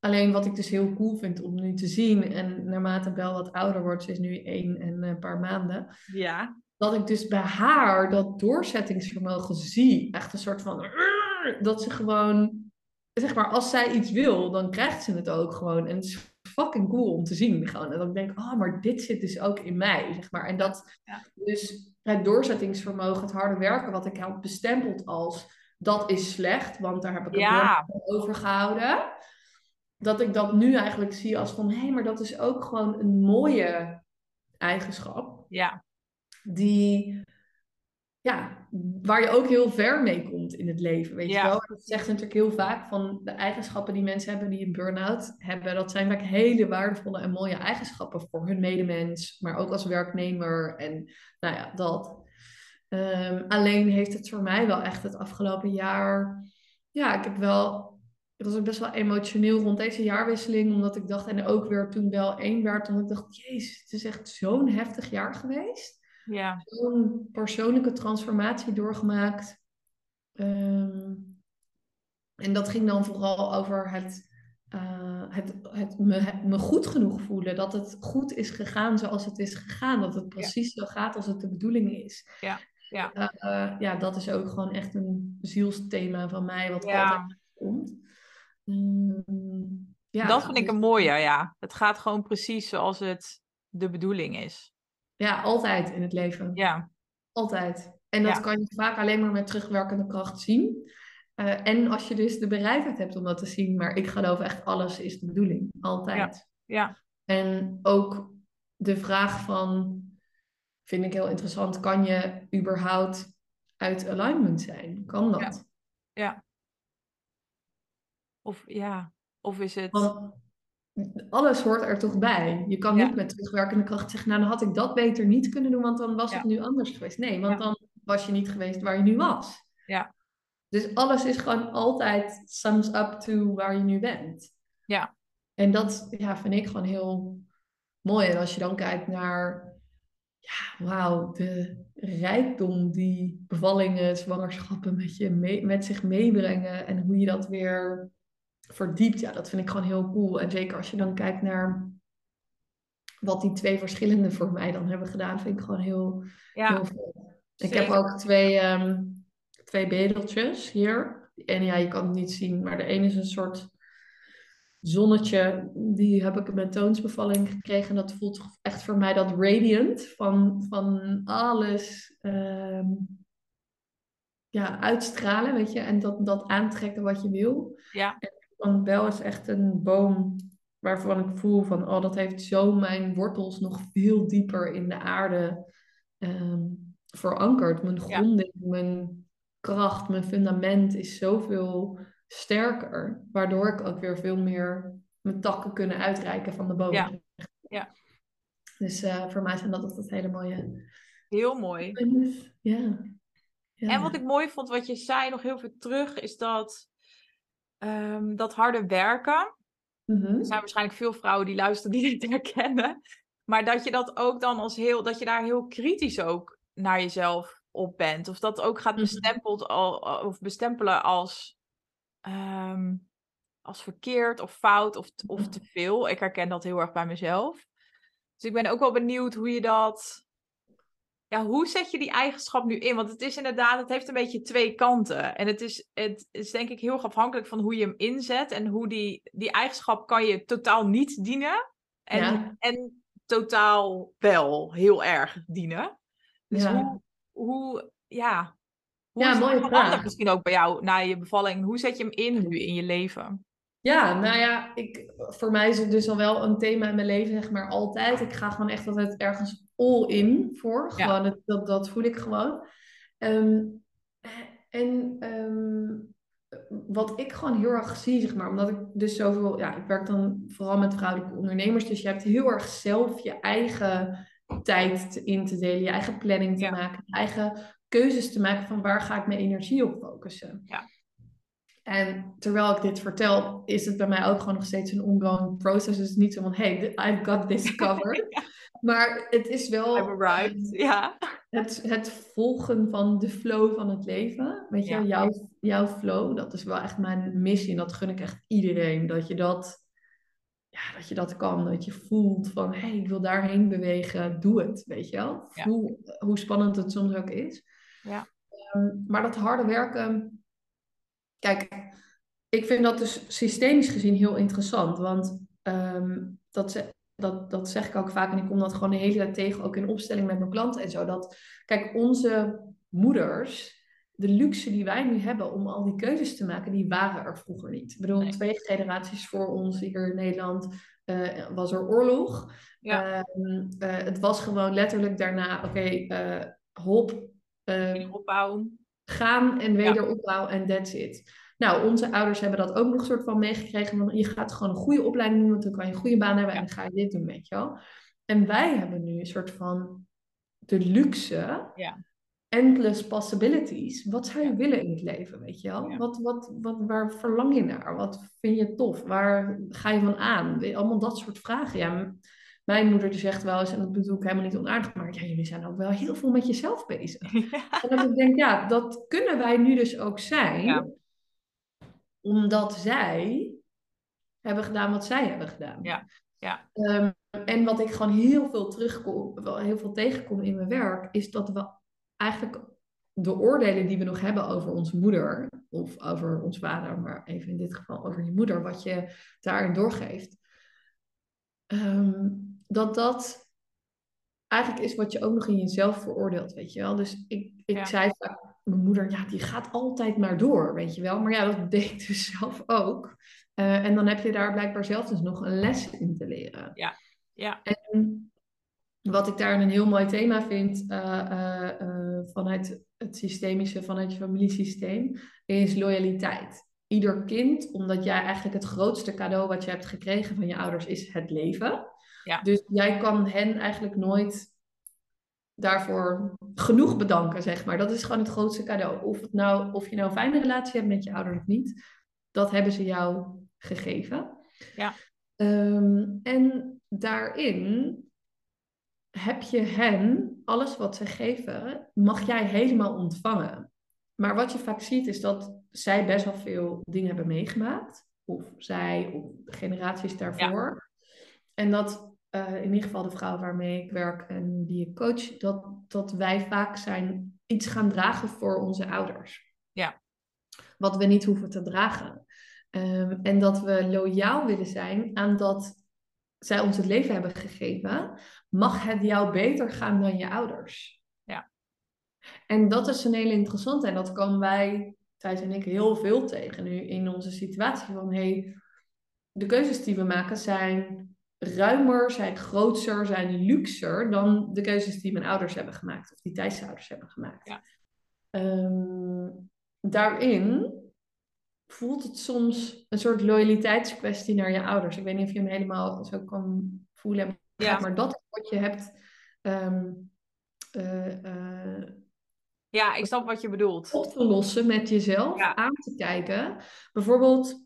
S1: Alleen wat ik dus heel cool vind om nu te zien. En naarmate Bel wat ouder wordt, ze is nu één en een paar maanden.
S2: Ja.
S1: Dat ik dus bij haar dat doorzettingsvermogen zie. Echt een soort van... Dat ze gewoon... Zeg maar, als zij iets wil, dan krijgt ze het ook gewoon. En het is fucking cool om te zien. Gewoon. En dan denk ik, oh, maar dit zit dus ook in mij. Zeg maar. En dat
S2: Ja.
S1: dus het doorzettingsvermogen, het harde werken, wat ik had bestempeld als dat is slecht, want daar heb ik het
S2: Ja.
S1: over gehouden. Dat ik dat nu eigenlijk zie als van, hé, hey, maar dat is ook gewoon een mooie eigenschap
S2: Ja.
S1: die, ja, waar je ook heel ver mee komt in het leven, weet
S2: Ja.
S1: je wel. Dat zegt natuurlijk heel vaak van de eigenschappen die mensen hebben die een burn-out hebben, dat zijn vaak hele waardevolle en mooie eigenschappen voor hun medemens, maar ook als werknemer en nou ja, dat. Ehm, alleen heeft het voor mij wel echt het afgelopen jaar, ja, ik heb wel, ik was ook best wel emotioneel rond deze jaarwisseling, omdat ik dacht, en ook weer toen wel één werd, omdat ik dacht, jezus, het is echt zo'n heftig jaar geweest
S2: Ja.
S1: zo'n persoonlijke transformatie doorgemaakt. Ehm, en dat ging dan vooral over het, eh, het, het, me, het me goed genoeg voelen. Dat het goed is gegaan zoals het is gegaan. Dat het precies zo gaat als het de bedoeling is.
S2: Ja, ja.
S1: Eh, ja, dat is ook gewoon echt een zielsthema van mij, wat altijd komt. Ehm, ja,
S2: dat vind ik een mooie, ja. Het gaat gewoon precies zoals het de bedoeling is.
S1: Ja, altijd in het leven.
S2: Ja.
S1: Altijd. En dat
S2: Ja.
S1: kan je vaak alleen maar met terugwerkende kracht zien. Eh, en als je dus de bereidheid hebt om dat te zien. Maar ik geloof echt, alles is de bedoeling. Altijd.
S2: Ja.
S1: En ook de vraag van, vind ik heel interessant, kan je überhaupt uit alignment zijn? Kan dat?
S2: Ja. Of ja. Of is het...
S1: Want alles hoort er toch bij. Je kan
S2: Ja.
S1: niet met terugwerkende kracht zeggen, nou dan had ik dat beter niet kunnen doen, want dan was
S2: Ja.
S1: het nu anders geweest. Nee, want
S2: Ja.
S1: dan was je niet geweest waar je nu was.
S2: Ja.
S1: Dus alles is gewoon altijd sums up to waar je nu bent.
S2: Ja.
S1: En dat ja, vind ik gewoon heel mooi. En als je dan kijkt naar, ja, wauw, de rijkdom die bevallingen, zwangerschappen met, je mee- met zich meebrengen en hoe je dat weer verdiept, ja, dat vind ik gewoon heel cool. En zeker als je dan kijkt naar wat die twee verschillende voor mij dan hebben gedaan, vind ik gewoon heel,
S2: Ja.
S1: heel veel. Ik heb ook twee, ehm, twee bedeltjes hier. En ja, je kan het niet zien, maar de ene is een soort zonnetje. Die heb ik met toonsbevalling gekregen. En dat voelt echt voor mij dat radiant van, van alles ehm, ja, uitstralen, weet je. En dat, dat aantrekken wat je wil.
S2: Ja.
S1: Want Bel is echt een boom waarvan ik voel van, oh, dat heeft zo mijn wortels nog veel dieper in de aarde ehm, verankerd. Mijn
S2: Ja.
S1: gronding, mijn kracht, mijn fundament is zoveel sterker, waardoor ik ook weer veel meer mijn takken kunnen uitreiken van de boom.
S2: Ja. Ja.
S1: Dus eh, voor mij zijn dat altijd hele mooie.
S2: Heel mooi.
S1: Ja. ja.
S2: En wat ik mooi vond, wat je zei nog heel veel terug, is dat ehm, dat harde werken.
S1: Mhm.
S2: Er zijn waarschijnlijk veel vrouwen die luisteren die dit herkennen. Maar dat je dat ook dan als heel, dat je daar heel kritisch ook naar jezelf op bent. Of dat ook gaat
S1: Mhm.
S2: bestempeld al, of bestempelen als, ehm, als verkeerd of fout of, of te veel. Ik herken dat heel erg bij mezelf. Dus ik ben ook wel benieuwd hoe je dat. Ja, hoe zet je die eigenschap nu in? Want het is inderdaad, het heeft een beetje twee kanten. En het is, het is denk ik heel erg afhankelijk van hoe je hem inzet. En hoe die, die eigenschap kan je totaal niet dienen. En,
S1: Ja.
S2: en totaal wel heel erg dienen. Dus
S1: Ja.
S2: hoe, hoe, ja. Hoe
S1: Ja,
S2: is
S1: mooie vraag.
S2: misschien ook bij jou na je bevalling? Hoe zet je hem in nu in je leven?
S1: Ja, nou ja, ik, voor mij is het dus al wel een thema in mijn leven, zeg maar, altijd. Ik ga gewoon echt altijd ergens all in voor. Gewoon, dat, dat, dat voel ik gewoon. Ehm, en ehm, wat ik gewoon heel erg zie, zeg maar, omdat ik dus zoveel, ja, ik werk dan vooral met vrouwelijke ondernemers, dus je hebt heel erg zelf je eigen tijd te- in te delen, je eigen planning te
S2: Ja.
S1: maken, je eigen keuzes te maken van waar ga ik mijn energie op focussen.
S2: Ja.
S1: En terwijl ik dit vertel, is het bij mij ook gewoon nog steeds een ongoing process. Dus niet zo van, hey, I've got this covered. Maar het is wel
S2: I'm arrived. Ja.
S1: het, het volgen van de flow van het leven. Weet je,
S2: Ja.
S1: jouw, jouw flow, dat is wel echt mijn missie. En dat gun ik echt iedereen. Dat je dat, ja, dat, je dat kan. Dat je voelt van, hé, hey, ik wil daarheen bewegen. Doe het, weet je wel.
S2: Ja.
S1: Voel hoe spannend het soms ook is.
S2: Ja.
S1: Ehm, maar dat harde werken... Kijk, ik vind dat dus systemisch gezien heel interessant. Want ehm, dat, ze- dat, dat zeg ik ook vaak. En ik kom dat gewoon de hele tijd tegen, ook in opstelling met mijn klanten en zo. Dat, kijk, onze moeders, de luxe die wij nu hebben om al die keuzes te maken, die waren er vroeger niet. Ik bedoel,
S2: Nee.
S1: twee generaties voor ons hier in Nederland eh, was er oorlog.
S2: Ja.
S1: Ehm, eh, het was gewoon letterlijk daarna, oké, eh, hop, eh,
S2: Opbouwen.
S1: Gaan en wederopbouw en that's it. Nou, onze ouders hebben dat ook nog soort van meegekregen. Want je gaat gewoon een goede opleiding doen, want dan kan je een goede baan hebben en dan ga je dit doen, weet je wel. En wij hebben nu een soort van de luxe,
S2: Ja.
S1: endless possibilities. Wat zou je
S2: Ja.
S1: willen in het leven, weet je wel?
S2: Ja.
S1: Wat, wat, wat, waar verlang je naar? Wat vind je tof? Waar ga je van aan? Allemaal dat soort vragen. Ja, mijn moeder die zegt wel eens, en dat bedoel ik helemaal niet onaardig, maar ja, jullie zijn ook wel heel veel met jezelf bezig.
S2: Ja.
S1: En dat ik denk, ja, dat kunnen wij nu dus ook zijn.
S2: Ja.
S1: Omdat zij hebben gedaan wat zij hebben gedaan.
S2: Ja, ja.
S1: Ehm, en wat ik gewoon heel veel terugkom, wel heel veel tegenkom in mijn werk, is dat we eigenlijk de oordelen die we nog hebben over onze moeder, of over ons vader, maar even in dit geval over je moeder, wat je daarin doorgeeft, ehm, dat dat eigenlijk is wat je ook nog in jezelf veroordeelt, weet je wel. Dus ik, ik
S2: Ja.
S1: zei vaak, mijn moeder, ja, die gaat altijd maar door, weet je wel. Maar ja, dat deed ik dus zelf ook. Eh, en dan heb je daar blijkbaar zelf dus nog een les in te leren.
S2: Ja.
S1: En wat ik daar een heel mooi thema vind eh, eh, vanuit het systemische, vanuit je familiesysteem, is loyaliteit. Ieder kind, omdat jij eigenlijk het grootste cadeau wat je hebt gekregen van je ouders is het leven.
S2: Ja.
S1: Dus jij kan hen eigenlijk nooit daarvoor genoeg bedanken, zeg maar. Dat is gewoon het grootste cadeau. Of, het nou, of je nou een fijne relatie hebt met je ouders of niet, dat hebben ze jou gegeven.
S2: Ja.
S1: Ehm, en daarin heb je hen, alles wat ze geven, mag jij helemaal ontvangen. Maar wat je vaak ziet is dat zij best wel veel dingen hebben meegemaakt. Of zij, of generaties daarvoor. En dat eh, in ieder geval de vrouw waarmee ik werk en die ik coach, dat, dat wij vaak zijn iets gaan dragen voor onze ouders.
S2: Ja.
S1: Wat we niet hoeven te dragen. Ehm, en dat we loyaal willen zijn aan dat zij ons het leven hebben gegeven, mag het jou beter gaan dan je ouders.
S2: Ja.
S1: En dat is een hele interessante. En dat komen wij, Thijs en ik, heel veel tegen nu in onze situatie. Van hey, de keuzes die we maken zijn ruimer, zijn grootser, zijn luxer dan de keuzes die mijn ouders hebben gemaakt. Of die Thijs' ouders hebben gemaakt.
S2: Ja.
S1: Ehm, daarin voelt het soms een soort loyaliteitskwestie naar je ouders. Ik weet niet of je hem helemaal zo kan voelen.
S2: Ja.
S1: Maar dat is wat je hebt. ehm, eh, eh,
S2: ja, ik snap wat je bedoelt.
S1: op te lossen met jezelf,
S2: Ja.
S1: aan te kijken. Bijvoorbeeld,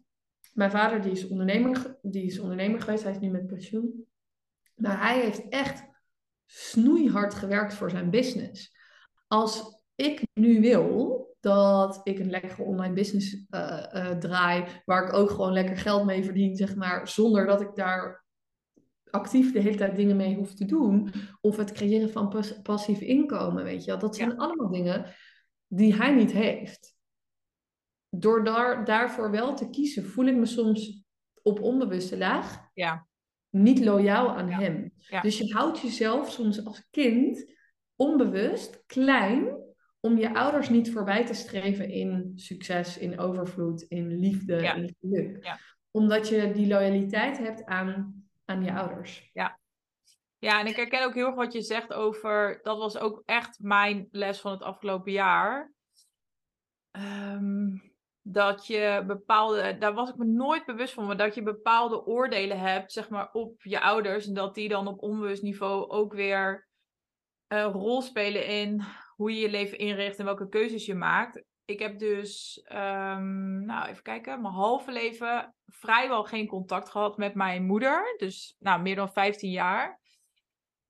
S1: mijn vader die is, ondernemer, die is ondernemer geweest, hij is nu met pensioen. Maar hij heeft echt snoeihard gewerkt voor zijn business. Als ik nu wil, dat ik een lekkere online business uh, uh, draai, waar ik ook gewoon lekker geld mee verdien, zeg maar, zonder dat ik daar actief de hele tijd dingen mee hoef te doen. Of het creëren van pas passief inkomen, weet je wel. Dat zijn allemaal dingen die hij niet heeft. Door daar, daarvoor wel te kiezen, voel ik me soms op onbewuste laag
S2: ja.
S1: niet loyaal aan hem. Dus je houdt jezelf soms als kind onbewust klein om je ouders niet voorbij te streven in succes, in overvloed, in liefde, in geluk. Omdat je die loyaliteit hebt aan, aan je ouders.
S2: Ja. Ja, en ik herken ook heel erg wat je zegt over, dat was ook echt mijn les van het afgelopen jaar. Ehm, dat je bepaalde, daar was ik me nooit bewust van, maar dat je bepaalde oordelen hebt, zeg maar, op je ouders. En dat die dan op onbewust niveau ook weer een rol spelen in hoe je je leven inricht en welke keuzes je maakt. Ik heb dus, um, nou even kijken, mijn halve leven vrijwel geen contact gehad met mijn moeder. Dus nou, meer dan 15 jaar.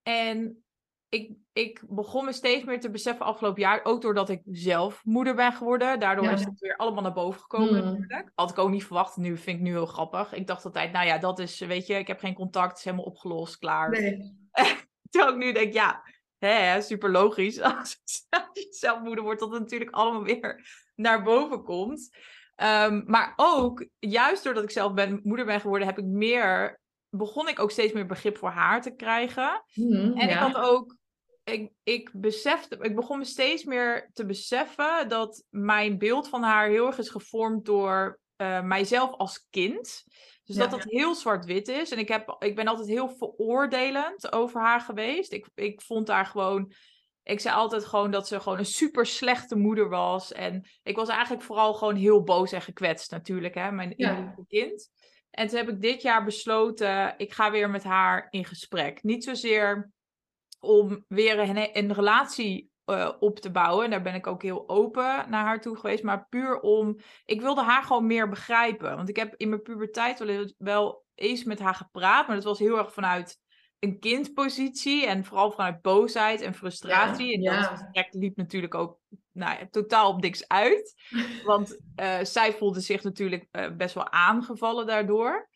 S2: En ik, ik begon me steeds meer te beseffen afgelopen jaar, ook doordat ik zelf moeder ben geworden. Daardoor is het weer allemaal naar boven gekomen mm. natuurlijk. Had ik ook niet verwacht. Nu vind ik nu heel grappig. Ik dacht altijd, nou ja, dat is, weet je, ik heb geen contact, is helemaal opgelost, klaar.
S1: Nee.
S2: Terwijl ik nu denk, ja, hè, super logisch. Als je zelf moeder wordt, dat het natuurlijk allemaal weer naar boven komt. Um, maar ook, juist doordat ik zelf ben, moeder ben geworden, heb ik meer, begon ik ook steeds meer begrip voor haar te krijgen.
S1: Mm,
S2: en ik had ook ik, ik besefte, ik begon me steeds meer te beseffen dat mijn beeld van haar heel erg is gevormd door uh, mijzelf als kind. Dus dat dat heel zwart-wit is. En ik, heb, ik ben altijd heel veroordelend over haar geweest. Ik, ik vond haar gewoon. Ik zei altijd gewoon dat ze gewoon een super slechte moeder was. En ik was eigenlijk vooral gewoon heel boos en gekwetst, natuurlijk, hè, mijn ja. kind. En toen heb ik dit jaar besloten, ik ga weer met haar in gesprek. Niet zozeer om weer een, een relatie uh, op te bouwen. En daar ben ik ook heel open naar haar toe geweest. Maar puur om. Ik wilde haar gewoon meer begrijpen. Want ik heb in mijn puberteit wel, wel eens met haar gepraat. Maar dat was heel erg vanuit een kindpositie. En vooral vanuit boosheid en frustratie. en dat gesprek liep natuurlijk ook nou, ja, totaal op niks uit. Want uh, zij voelde zich natuurlijk uh, best wel aangevallen daardoor.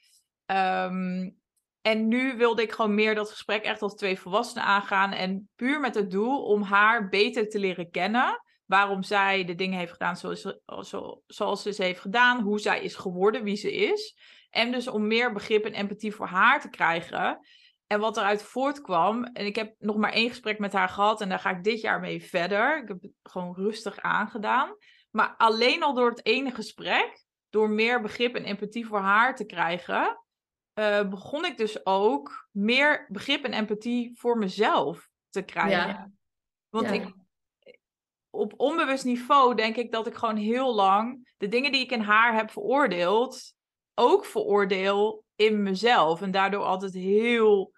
S2: Um, en nu wilde ik gewoon meer dat gesprek echt als twee volwassenen aangaan. En puur met het doel om haar beter te leren kennen. Waarom zij de dingen heeft gedaan zoals, zoals ze ze heeft gedaan. Hoe zij is geworden, wie ze is. En dus om meer begrip en empathie voor haar te krijgen. En wat eruit voortkwam. En ik heb nog maar één gesprek met haar gehad. En daar ga ik dit jaar mee verder. Ik heb het gewoon rustig aangedaan. Maar alleen al door het ene gesprek. Door meer begrip en empathie voor haar te krijgen uh, begon ik dus ook meer begrip en empathie voor mezelf te krijgen. Ja. Want ik, op onbewust niveau denk ik dat ik gewoon heel lang de dingen die ik in haar heb veroordeeld, ook veroordeel in mezelf. En daardoor altijd heel,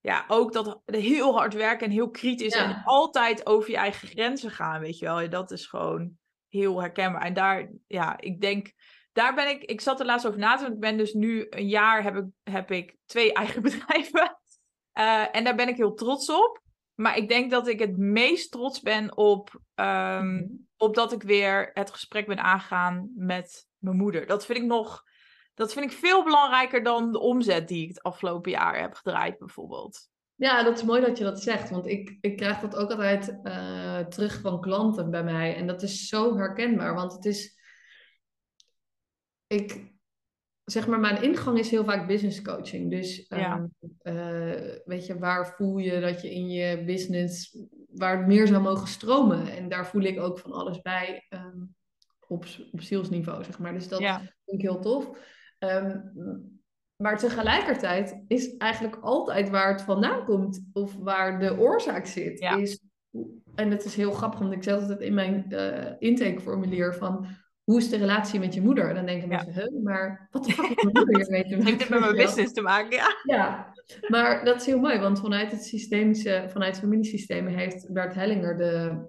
S2: ja, ook dat heel hard werken en heel kritisch en altijd over je eigen grenzen gaan, weet je wel. Dat is gewoon heel herkenbaar. En daar, ja, ik denk daar ben ik, ik zat er laatst over na te Ik ben dus nu een jaar heb ik, heb ik twee eigen bedrijven. Uh, en daar ben ik heel trots op. Maar ik denk dat ik het meest trots ben op, um, op dat ik weer het gesprek ben aangegaan met mijn moeder. Dat vind ik nog, dat vind ik veel belangrijker dan de omzet die ik het afgelopen jaar heb gedraaid, bijvoorbeeld.
S1: Ja, dat is mooi dat je dat zegt, want ik, ik krijg dat ook altijd uh, terug van klanten bij mij. En dat is zo herkenbaar, want het is ik zeg maar, mijn ingang is heel vaak business coaching. Dus ehm, eh, weet je, waar voel je dat je in je business, waar het meer zou mogen stromen? En daar voel ik ook van alles bij ehm, op, op zielsniveau, zeg maar. Dus dat vind ik heel tof. Ehm, maar tegelijkertijd is eigenlijk altijd waar het vandaan komt of waar de oorzaak zit. Is, en het is heel grappig, want ik zet het in mijn uh, intakeformulier van hoe is de relatie met je moeder? En dan denken mensen, huh, maar wat de fuck heeft mijn moeder hiermee te maken?
S2: Heeft dit met mijn business te maken, ja.
S1: Ja, maar dat is heel mooi, want vanuit het systemische, vanuit familiesystemen heeft Bert Hellinger, de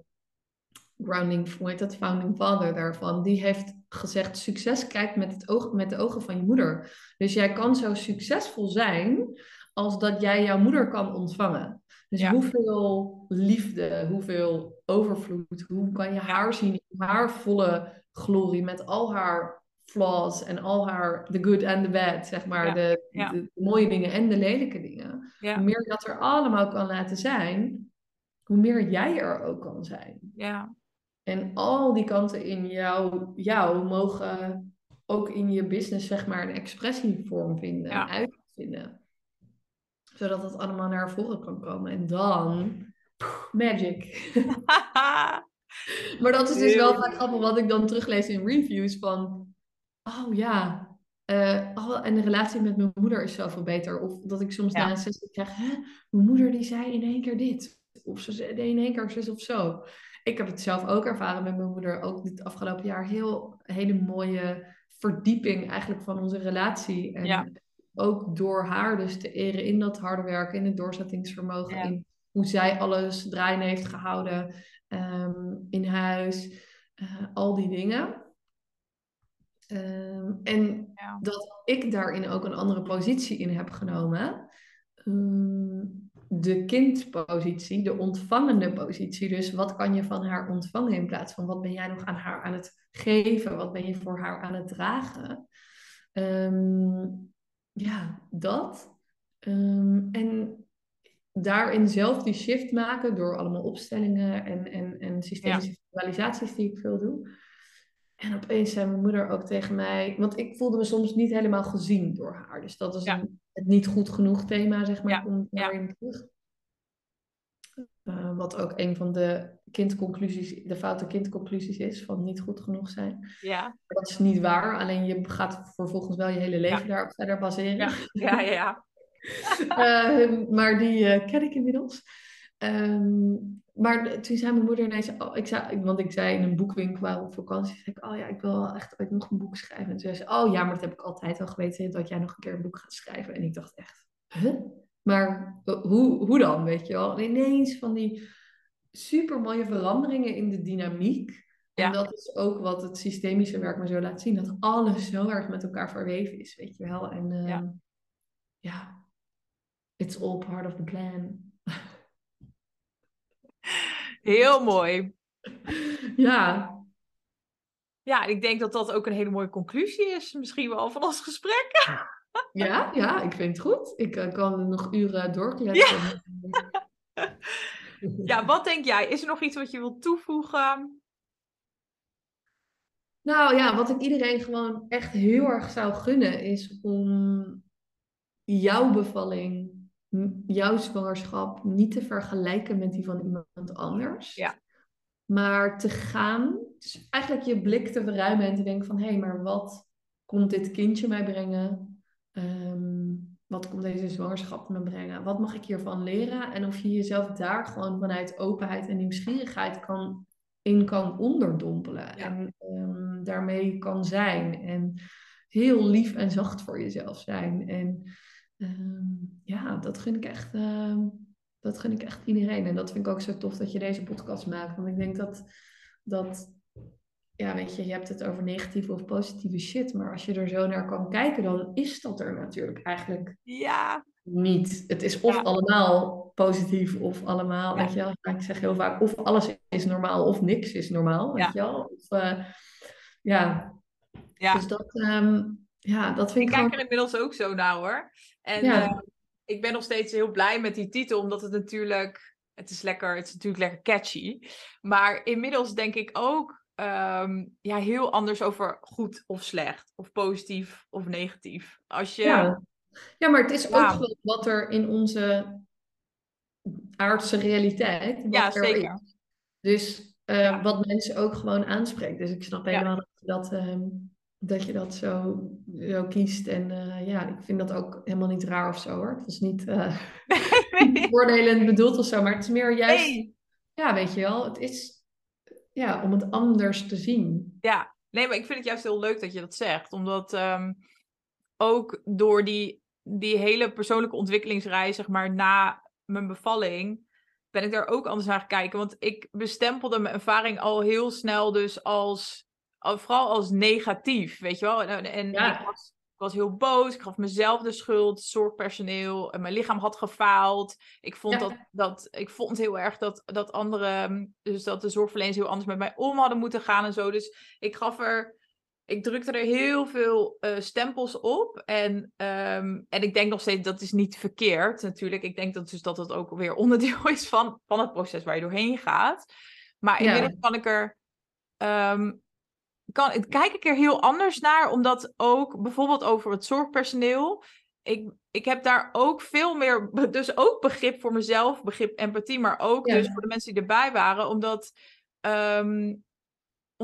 S1: grounding, hoe heet dat, founding father daarvan, die heeft gezegd, succes kijkt met, het oog, met de ogen van je moeder. Dus jij kan zo succesvol zijn als dat jij jouw moeder kan ontvangen. Dus hoeveel liefde, hoeveel overvloed. Hoe kan je haar zien in haar volle glorie met al haar flaws en al haar the good and the bad, zeg maar. De, de, mooie dingen en de lelijke dingen. Hoe meer je dat er allemaal kan laten zijn, hoe meer jij er ook kan zijn.
S2: Ja.
S1: En al die kanten in jou, jou mogen ook in je business, zeg maar, een expressievorm vinden, uitvinden. Zodat het allemaal naar voren kan komen. En dan, magic. maar dat is dus wel vaak grappig wat ik dan teruglees in reviews van, oh ja, uh, oh, en de relatie met mijn moeder is zoveel beter. Of dat ik soms na een sessie krijg, hè, mijn moeder die zei in één keer dit. Of ze zei in één keer zus of zo. Ik heb het zelf ook ervaren met mijn moeder. Ook dit afgelopen jaar heel hele mooie verdieping eigenlijk van onze relatie. En ook door haar dus te eren in dat harde werken, in het doorzettingsvermogen, in hoe zij alles draaien heeft gehouden ehm, in huis, uh, al die dingen. Ehm, en dat ik daarin ook een andere positie in heb genomen. Um, de kindpositie, de ontvangende positie. Dus wat kan je van haar ontvangen in plaats van wat ben jij nog aan haar aan het geven? Wat ben je voor haar aan het dragen? Ehm, ja, dat. En daarin zelf die shift maken door allemaal opstellingen en, en, en systemische visualisaties die ik veel doe. En opeens zei mijn moeder ook tegen mij, want ik voelde me soms niet helemaal gezien door haar. Dus dat is een, het niet goed genoeg thema, zeg maar, ja. komt daarin terug. Uh, wat ook een van de kindconclusies, de foute kindconclusies is, van niet goed genoeg zijn.
S2: Ja.
S1: Dat is niet waar, alleen je gaat vervolgens wel je hele leven daarop verder baseren.
S2: Ja, ja, ja.
S1: Uh, maar die uh, ken ik inmiddels. Um, maar toen zei mijn moeder ineens, oh, ik zei, want ik zei in een boekwinkel op vakantie, zei ik, oh ja, ik wil echt ooit nog een boek schrijven. En toen zei ze, oh ja, maar dat heb ik altijd al geweten, dat jij nog een keer een boek gaat schrijven. En ik dacht echt, huh? Maar hoe, hoe dan, weet je wel? En ineens van die super mooie veranderingen in de dynamiek. Ja. En dat is ook wat het systemische werk me zo laat zien. Dat alles zo erg met elkaar verweven is, weet je wel. En uh, ja. ja, it's all part of the plan.
S2: Heel mooi.
S1: Ja.
S2: Ja, ik denk dat dat ook een hele mooie conclusie is, misschien wel van ons gesprek.
S1: Ja, ja, ik vind het goed. Ik uh, kan nog uren doorkletsen.
S2: Ja. ja, wat denk jij? Is er nog iets wat je wilt toevoegen?
S1: Nou ja, wat ik iedereen gewoon echt heel erg zou gunnen is om jouw bevalling, jouw zwangerschap niet te vergelijken met die van iemand anders.
S2: Ja.
S1: Maar te gaan, dus eigenlijk je blik te verruimen en te denken van hé, hey, maar wat komt dit kindje mij brengen? Ehm, wat komt deze zwangerschap me brengen? Wat mag ik hiervan leren? En of je jezelf daar gewoon vanuit openheid en nieuwsgierigheid kan, in kan onderdompelen. En um, daarmee kan zijn. En heel lief en zacht voor jezelf zijn. En um, ja, dat gun ik echt. dat gun ik echt iedereen. En dat vind ik ook zo tof dat je deze podcast maakt. Want ik denk dat, dat ja, weet je, je hebt het over negatieve of positieve shit. Maar als je er zo naar kan kijken, dan is dat er natuurlijk eigenlijk
S2: ja.
S1: niet. Het is of allemaal positief of allemaal, weet je wel. ik zeg heel vaak, of alles is normaal of niks is normaal, weet je wel. Of, uh, ja.
S2: ja.
S1: Dus dat, um, ja, dat vind
S2: ik
S1: Ik
S2: kijk er inmiddels ook zo naar hoor. En uh, ik ben nog steeds heel blij met die titel, omdat het natuurlijk... Het is lekker, het is natuurlijk lekker catchy. Maar inmiddels denk ik ook um, ja, heel anders over goed of slecht, of positief of negatief. Als je...
S1: ja. ja, maar het is ook gewoon wat er in onze aardse realiteit.
S2: ja, zeker.
S1: Is. Dus uh, wat mensen ook gewoon aanspreekt. Dus ik snap helemaal dat, dat, dat je dat zo, zo kiest. En uh, ja, ik vind dat ook helemaal niet raar of zo hoor. Het was niet, uh, voordelend bedoeld of zo, maar het is meer juist. Nee. Ja, weet je wel, het is ja, om het anders te zien.
S2: Ja, nee, maar ik vind het juist heel leuk dat je dat zegt. Omdat um, ook door die, die hele persoonlijke ontwikkelingsreis, zeg maar, na mijn bevalling, ben ik daar ook anders naar gaan kijken. Want ik bestempelde mijn ervaring al heel snel dus als, al, vooral als negatief, weet je wel. En, en
S1: ja.
S2: ik was Ik was heel boos. Ik gaf mezelf de schuld. Zorgpersoneel. En mijn lichaam had gefaald. Ik vond,
S1: Ja.
S2: dat, dat, ik vond heel erg dat, dat anderen... Dus dat de zorgverleners heel anders met mij om hadden moeten gaan en zo. Dus ik gaf er... Ik drukte er heel veel eh, stempels op. En, ehm, en ik denk nog steeds, dat is niet verkeerd natuurlijk. Ik denk dat, dus dat het ook weer onderdeel is van, van het proces waar je doorheen gaat. Maar
S1: Ja.
S2: inmiddels kan ik er... ehm, kan, kijk ik er heel anders naar, omdat ook bijvoorbeeld over het zorgpersoneel. Ik, ik heb daar ook veel meer, dus ook begrip voor mezelf, begrip empathie, maar ook
S1: Ja.
S2: dus voor de mensen die erbij waren, omdat, ehm,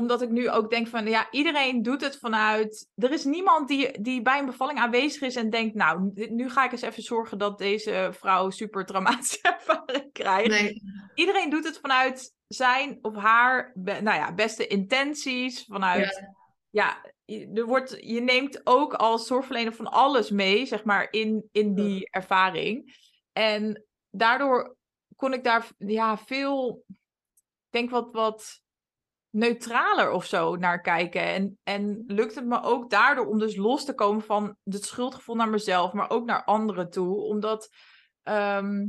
S2: omdat ik nu ook denk van, ja, iedereen doet het vanuit, er is niemand die, die bij een bevalling aanwezig is en denkt, nou, nu ga ik eens even zorgen dat deze vrouw super traumatische ervaring krijgt
S1: Nee.
S2: iedereen doet het vanuit zijn of haar nou ja, beste intenties. Vanuit, ja, je, er wordt, je neemt ook als zorgverlener van alles mee, zeg maar, in, in die ervaring. En daardoor kon ik daar ja, veel, ik denk wat, wat neutraler of zo naar kijken. En, en lukt het me ook daardoor om dus los te komen van het schuldgevoel naar mezelf, maar ook naar anderen toe. Omdat, ehm,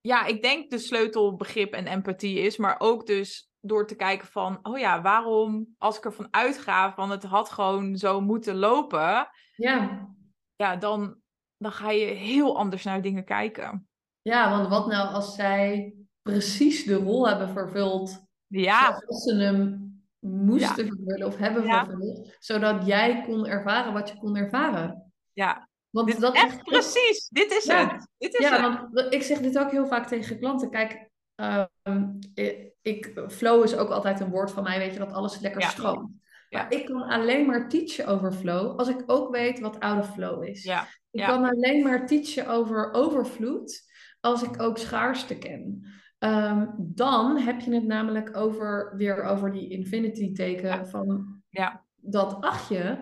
S2: ja, ik denk de sleutel begrip en empathie is, maar ook dus door te kijken van, oh ja, waarom, als ik ervan uitga van het had gewoon zo moeten lopen,
S1: Ja.
S2: ja, dan, dan ga je heel anders naar dingen kijken.
S1: ja, want wat nou als zij precies de rol hebben vervuld
S2: Ja,
S1: zoals ze hem moesten vervullen of hebben
S2: Ja.
S1: vervuld, zodat jij kon erveren wat je kon ervaren.
S2: ja.
S1: Want
S2: Dit is
S1: dat
S2: echt precies. Dit is
S1: Ja.
S2: het. Dit is
S1: Ja,
S2: het.
S1: want ik zeg dit ook heel vaak tegen klanten. Kijk, ehm, ik, flow is ook altijd een woord van mij, weet je, dat alles lekker
S2: Ja.
S1: stroomt.
S2: Ja.
S1: Maar ik kan alleen maar teachen over flow als ik ook weet wat of flow is.
S2: Ja,
S1: Ik
S2: ja.
S1: kan alleen maar teachen over overvloed als ik ook schaarste ken. Ehm, dan heb je het namelijk over, weer over die infinity teken van
S2: Ja.
S1: dat achtje.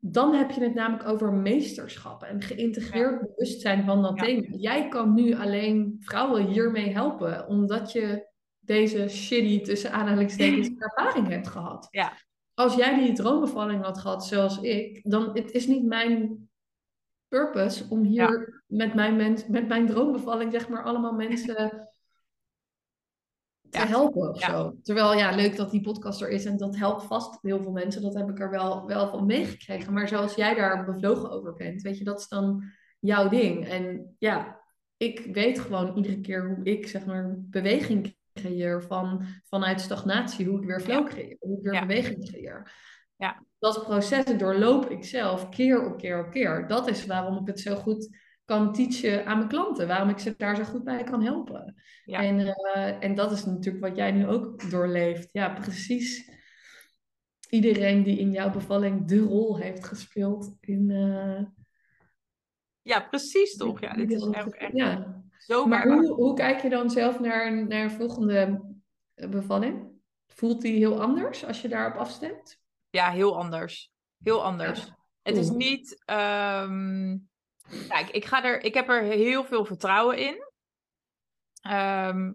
S1: Dan heb je het namelijk over meesterschap en geïntegreerd bewustzijn van dat thema. Jij kan nu alleen vrouwen hiermee helpen, omdat je deze shitty tussen aanhalingstekens ervaring hebt gehad.
S2: Ja.
S1: Als jij die droombevalling had gehad zoals ik, dan het is niet mijn purpose om hier met, mijn mens, met mijn droombevalling zeg maar allemaal mensen te helpen of
S2: Ja.
S1: zo. Terwijl ja, leuk dat die podcast er is en dat helpt vast heel veel mensen. Dat heb ik er wel, wel van meegekregen. Maar zoals jij daar bevlogen over bent, weet je, dat is dan jouw ding. En ja, ik weet gewoon iedere keer hoe ik zeg maar beweging creëer van, vanuit stagnatie, hoe ik weer flow creëer, hoe ik weer
S2: Ja.
S1: beweging creëer.
S2: Ja.
S1: Dat proces doorloop ik zelf keer op keer op keer. Dat is waarom ik het zo goed kan teachen aan mijn klanten. Waarom ik ze daar zo goed bij kan helpen.
S2: Ja.
S1: En, eh, en dat is natuurlijk wat jij nu ook doorleeft. Ja, precies. Iedereen die in jouw bevalling de rol heeft gespeeld in... eh,
S2: ja, precies toch? Ja, dit is echt, echt
S1: Ja.
S2: zo
S1: Maar
S2: waar.
S1: hoe, hoe kijk je dan zelf naar, een- naar een volgende eh, bevalling? Voelt die heel anders als je daarop afstemt?
S2: Ja, heel anders. Heel anders. Het is niet. ehm, Kijk, ik, ga er, ik heb er heel veel vertrouwen in. Ehm,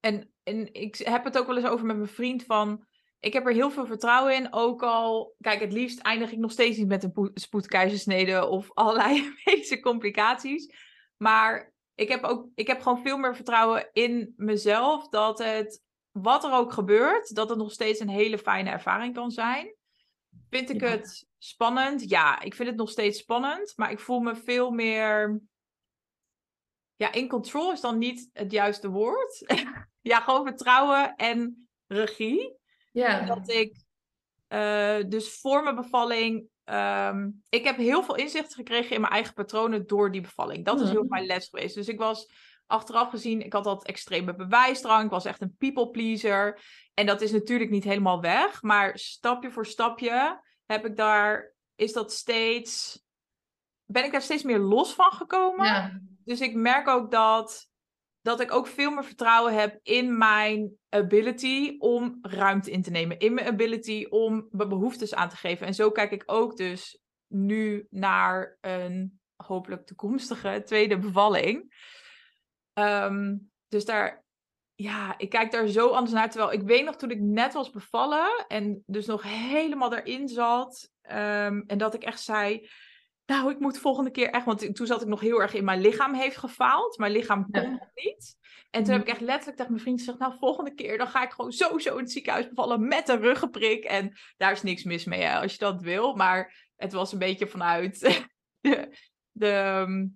S2: en, en ik heb het ook wel eens over met mijn vriend van. Ik heb er heel veel vertrouwen in. Ook al, kijk, het liefst eindig ik nog steeds niet met een poe- spoedkeizersnede of allerlei medische complicaties. Maar ik heb, ook, ik heb gewoon veel meer vertrouwen in mezelf. Dat het, wat er ook gebeurt, dat het nog steeds een hele fijne ervaring kan zijn. Vind ik
S1: Ja.
S2: het spannend? Ja, ik vind het nog steeds spannend. Maar ik voel me veel meer. Ja, in control is dan niet het juiste woord. ja, gewoon vertrouwen en regie.
S1: Ja,
S2: Dat ik eh, dus voor mijn bevalling. ehm, ik heb heel veel inzicht gekregen in mijn eigen patronen door die bevalling. Dat is heel
S1: Mhm.
S2: mijn les geweest. Dus ik was achteraf gezien, ik had dat extreme bewijsdrang. Ik was echt een people pleaser. En dat is natuurlijk niet helemaal weg. Maar stapje voor stapje heb ik daar, is dat steeds, ben ik daar steeds meer los van gekomen.
S1: ja,
S2: Dus ik merk ook dat, dat ik ook veel meer vertrouwen heb in mijn ability om ruimte in te nemen. In mijn ability om mijn behoeftes aan te geven. En zo kijk ik ook dus nu naar een hopelijk toekomstige tweede bevalling. Ehm, dus daar, ja, ik kijk daar zo anders naar. Terwijl ik weet nog toen ik net was bevallen en dus nog helemaal erin zat. ehm, en dat ik echt zei, nou, ik moet volgende keer echt, want toen zat ik nog heel erg in mijn lichaam heeft gefaald. Mijn lichaam kon
S1: Ja.
S2: niet. En toen heb ik echt letterlijk tegen mijn vriend gezegd, nou, volgende keer dan ga ik gewoon sowieso in het ziekenhuis bevallen met een ruggenprik. En daar is niks mis mee, hè, als je dat wil. Maar het was een beetje vanuit de, de, ehm,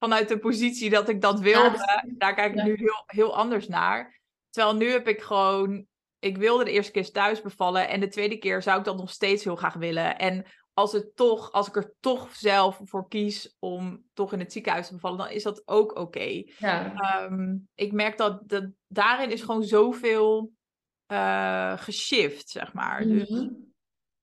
S2: vanuit de positie dat ik dat wilde.
S1: Ja,
S2: Daar kijk ik nu heel, heel anders naar. Terwijl nu heb ik gewoon, ik wilde de eerste keer thuis bevallen. En de tweede keer zou ik dat nog steeds heel graag willen. En als, het toch, als ik er toch zelf voor kies om toch in het ziekenhuis te bevallen, dan is dat ook oké.
S1: Ja,
S2: Ehm, ik merk dat, dat daarin is gewoon zoveel eh geshift, zeg maar. Dus,
S1: Mhm.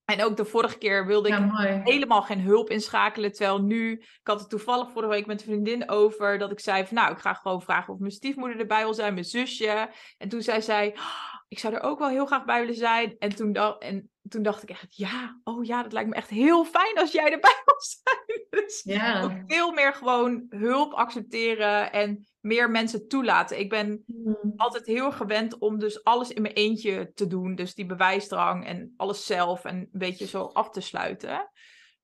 S2: En ook de vorige keer wilde ik
S1: mooi.
S2: helemaal geen hulp inschakelen. Terwijl nu, ik had het toevallig vorige week met een vriendin over, dat ik zei van nou, ik ga gewoon vragen of mijn stiefmoeder erbij wil zijn, mijn zusje. En toen zei zij, "Oh, ik zou er ook wel heel graag bij willen zijn. En toen, dacht, en toen dacht ik echt, ja, oh ja, dat lijkt me echt heel fijn als jij erbij wil zijn. Dus ook veel meer gewoon hulp accepteren en meer mensen toelaten. Ik ben
S1: Mhm.
S2: altijd heel gewend om dus alles in mijn eentje te doen. Dus die bewijsdrang en alles zelf en een beetje zo af te sluiten.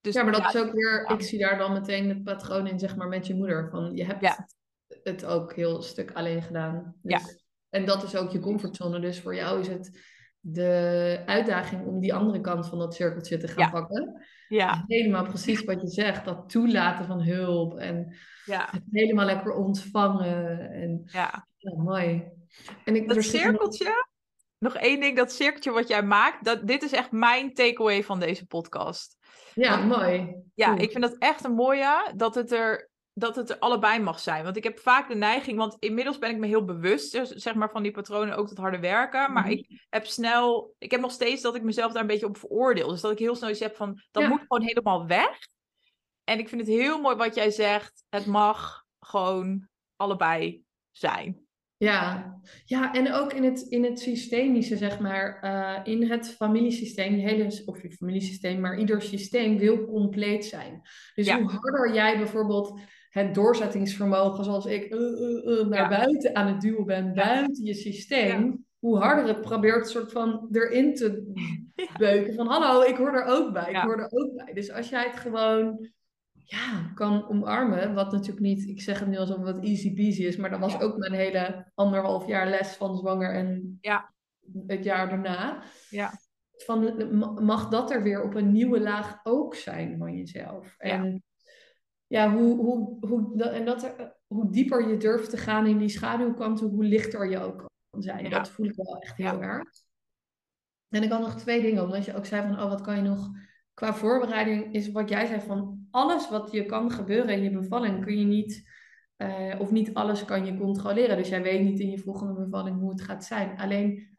S2: Dus
S1: Ja, maar dat
S2: ja,
S1: is ook weer, ik zie daar dan meteen het patroon in, zeg maar, met je moeder. Van je hebt
S2: Ja.
S1: het ook heel stuk alleen gedaan. Dus,
S2: Ja.
S1: En dat is ook je comfortzone. Dus voor jou is het de uitdaging om die andere kant van dat cirkeltje te gaan pakken.
S2: Ja,
S1: Helemaal precies wat je zegt. Dat toelaten van hulp en
S2: ja,
S1: het helemaal lekker ontvangen. En
S2: ja.
S1: ja, mooi. En ik,
S2: Dat
S1: nog-
S2: cirkeltje, nog één ding, dat cirkeltje wat jij maakt, dat, dit is echt mijn takeaway van deze podcast.
S1: Ja,
S2: Want-
S1: mooi.
S2: Ja,
S1: Cool.
S2: ik vind dat echt een mooie, dat het er, dat het er allebei mag zijn. Want ik heb vaak de neiging, want inmiddels ben ik me heel bewust, dus, zeg maar, van die patronen, ook dat harde werken. Maar
S1: Mhm.
S2: ik heb snel, ik heb nog steeds dat ik mezelf daar een beetje op veroordeel. Dus dat ik heel snel iets heb van, dat
S1: Ja.
S2: moet gewoon helemaal weg. En ik vind het heel mooi wat jij zegt, het mag gewoon allebei zijn.
S1: Ja, ja, en ook in het, in het systemische, zeg maar, eh, in het familiesysteem, je hele, of je familiesysteem, maar ieder systeem wil compleet zijn. Dus
S2: Ja.
S1: hoe harder jij bijvoorbeeld het doorzettingsvermogen, zoals ik, eh, eh, eh, naar
S2: Ja.
S1: buiten aan het duwen ben, buiten je systeem, hoe harder het probeert soort van erin te beuken van, hallo, ik hoor er ook bij, ik hoor er ook bij. Dus als jij het gewoon ja, kan omarmen. Wat natuurlijk niet, ik zeg het nu alsof het easy peasy is, maar dat was ook mijn hele anderhalf jaar les van zwanger en
S2: Ja.
S1: het jaar daarna.
S2: Ja.
S1: Van, ma- mag dat er weer op een nieuwe laag ook zijn van jezelf? En ja, hoe, hoe, hoe, en dat er, hoe dieper je durft te gaan in die schaduwkanten, hoe lichter je ook kan zijn.
S2: Ja.
S1: Dat voel ik wel echt heel
S2: Ja.
S1: erg. En ik had nog twee dingen, omdat je ook zei van, oh, wat kan je nog qua voorbereiding, is wat jij zei van, alles wat je kan gebeuren in je bevalling kun je niet, eh, of niet alles kan je controleren. Dus jij weet niet in je volgende bevalling hoe het gaat zijn. Alleen,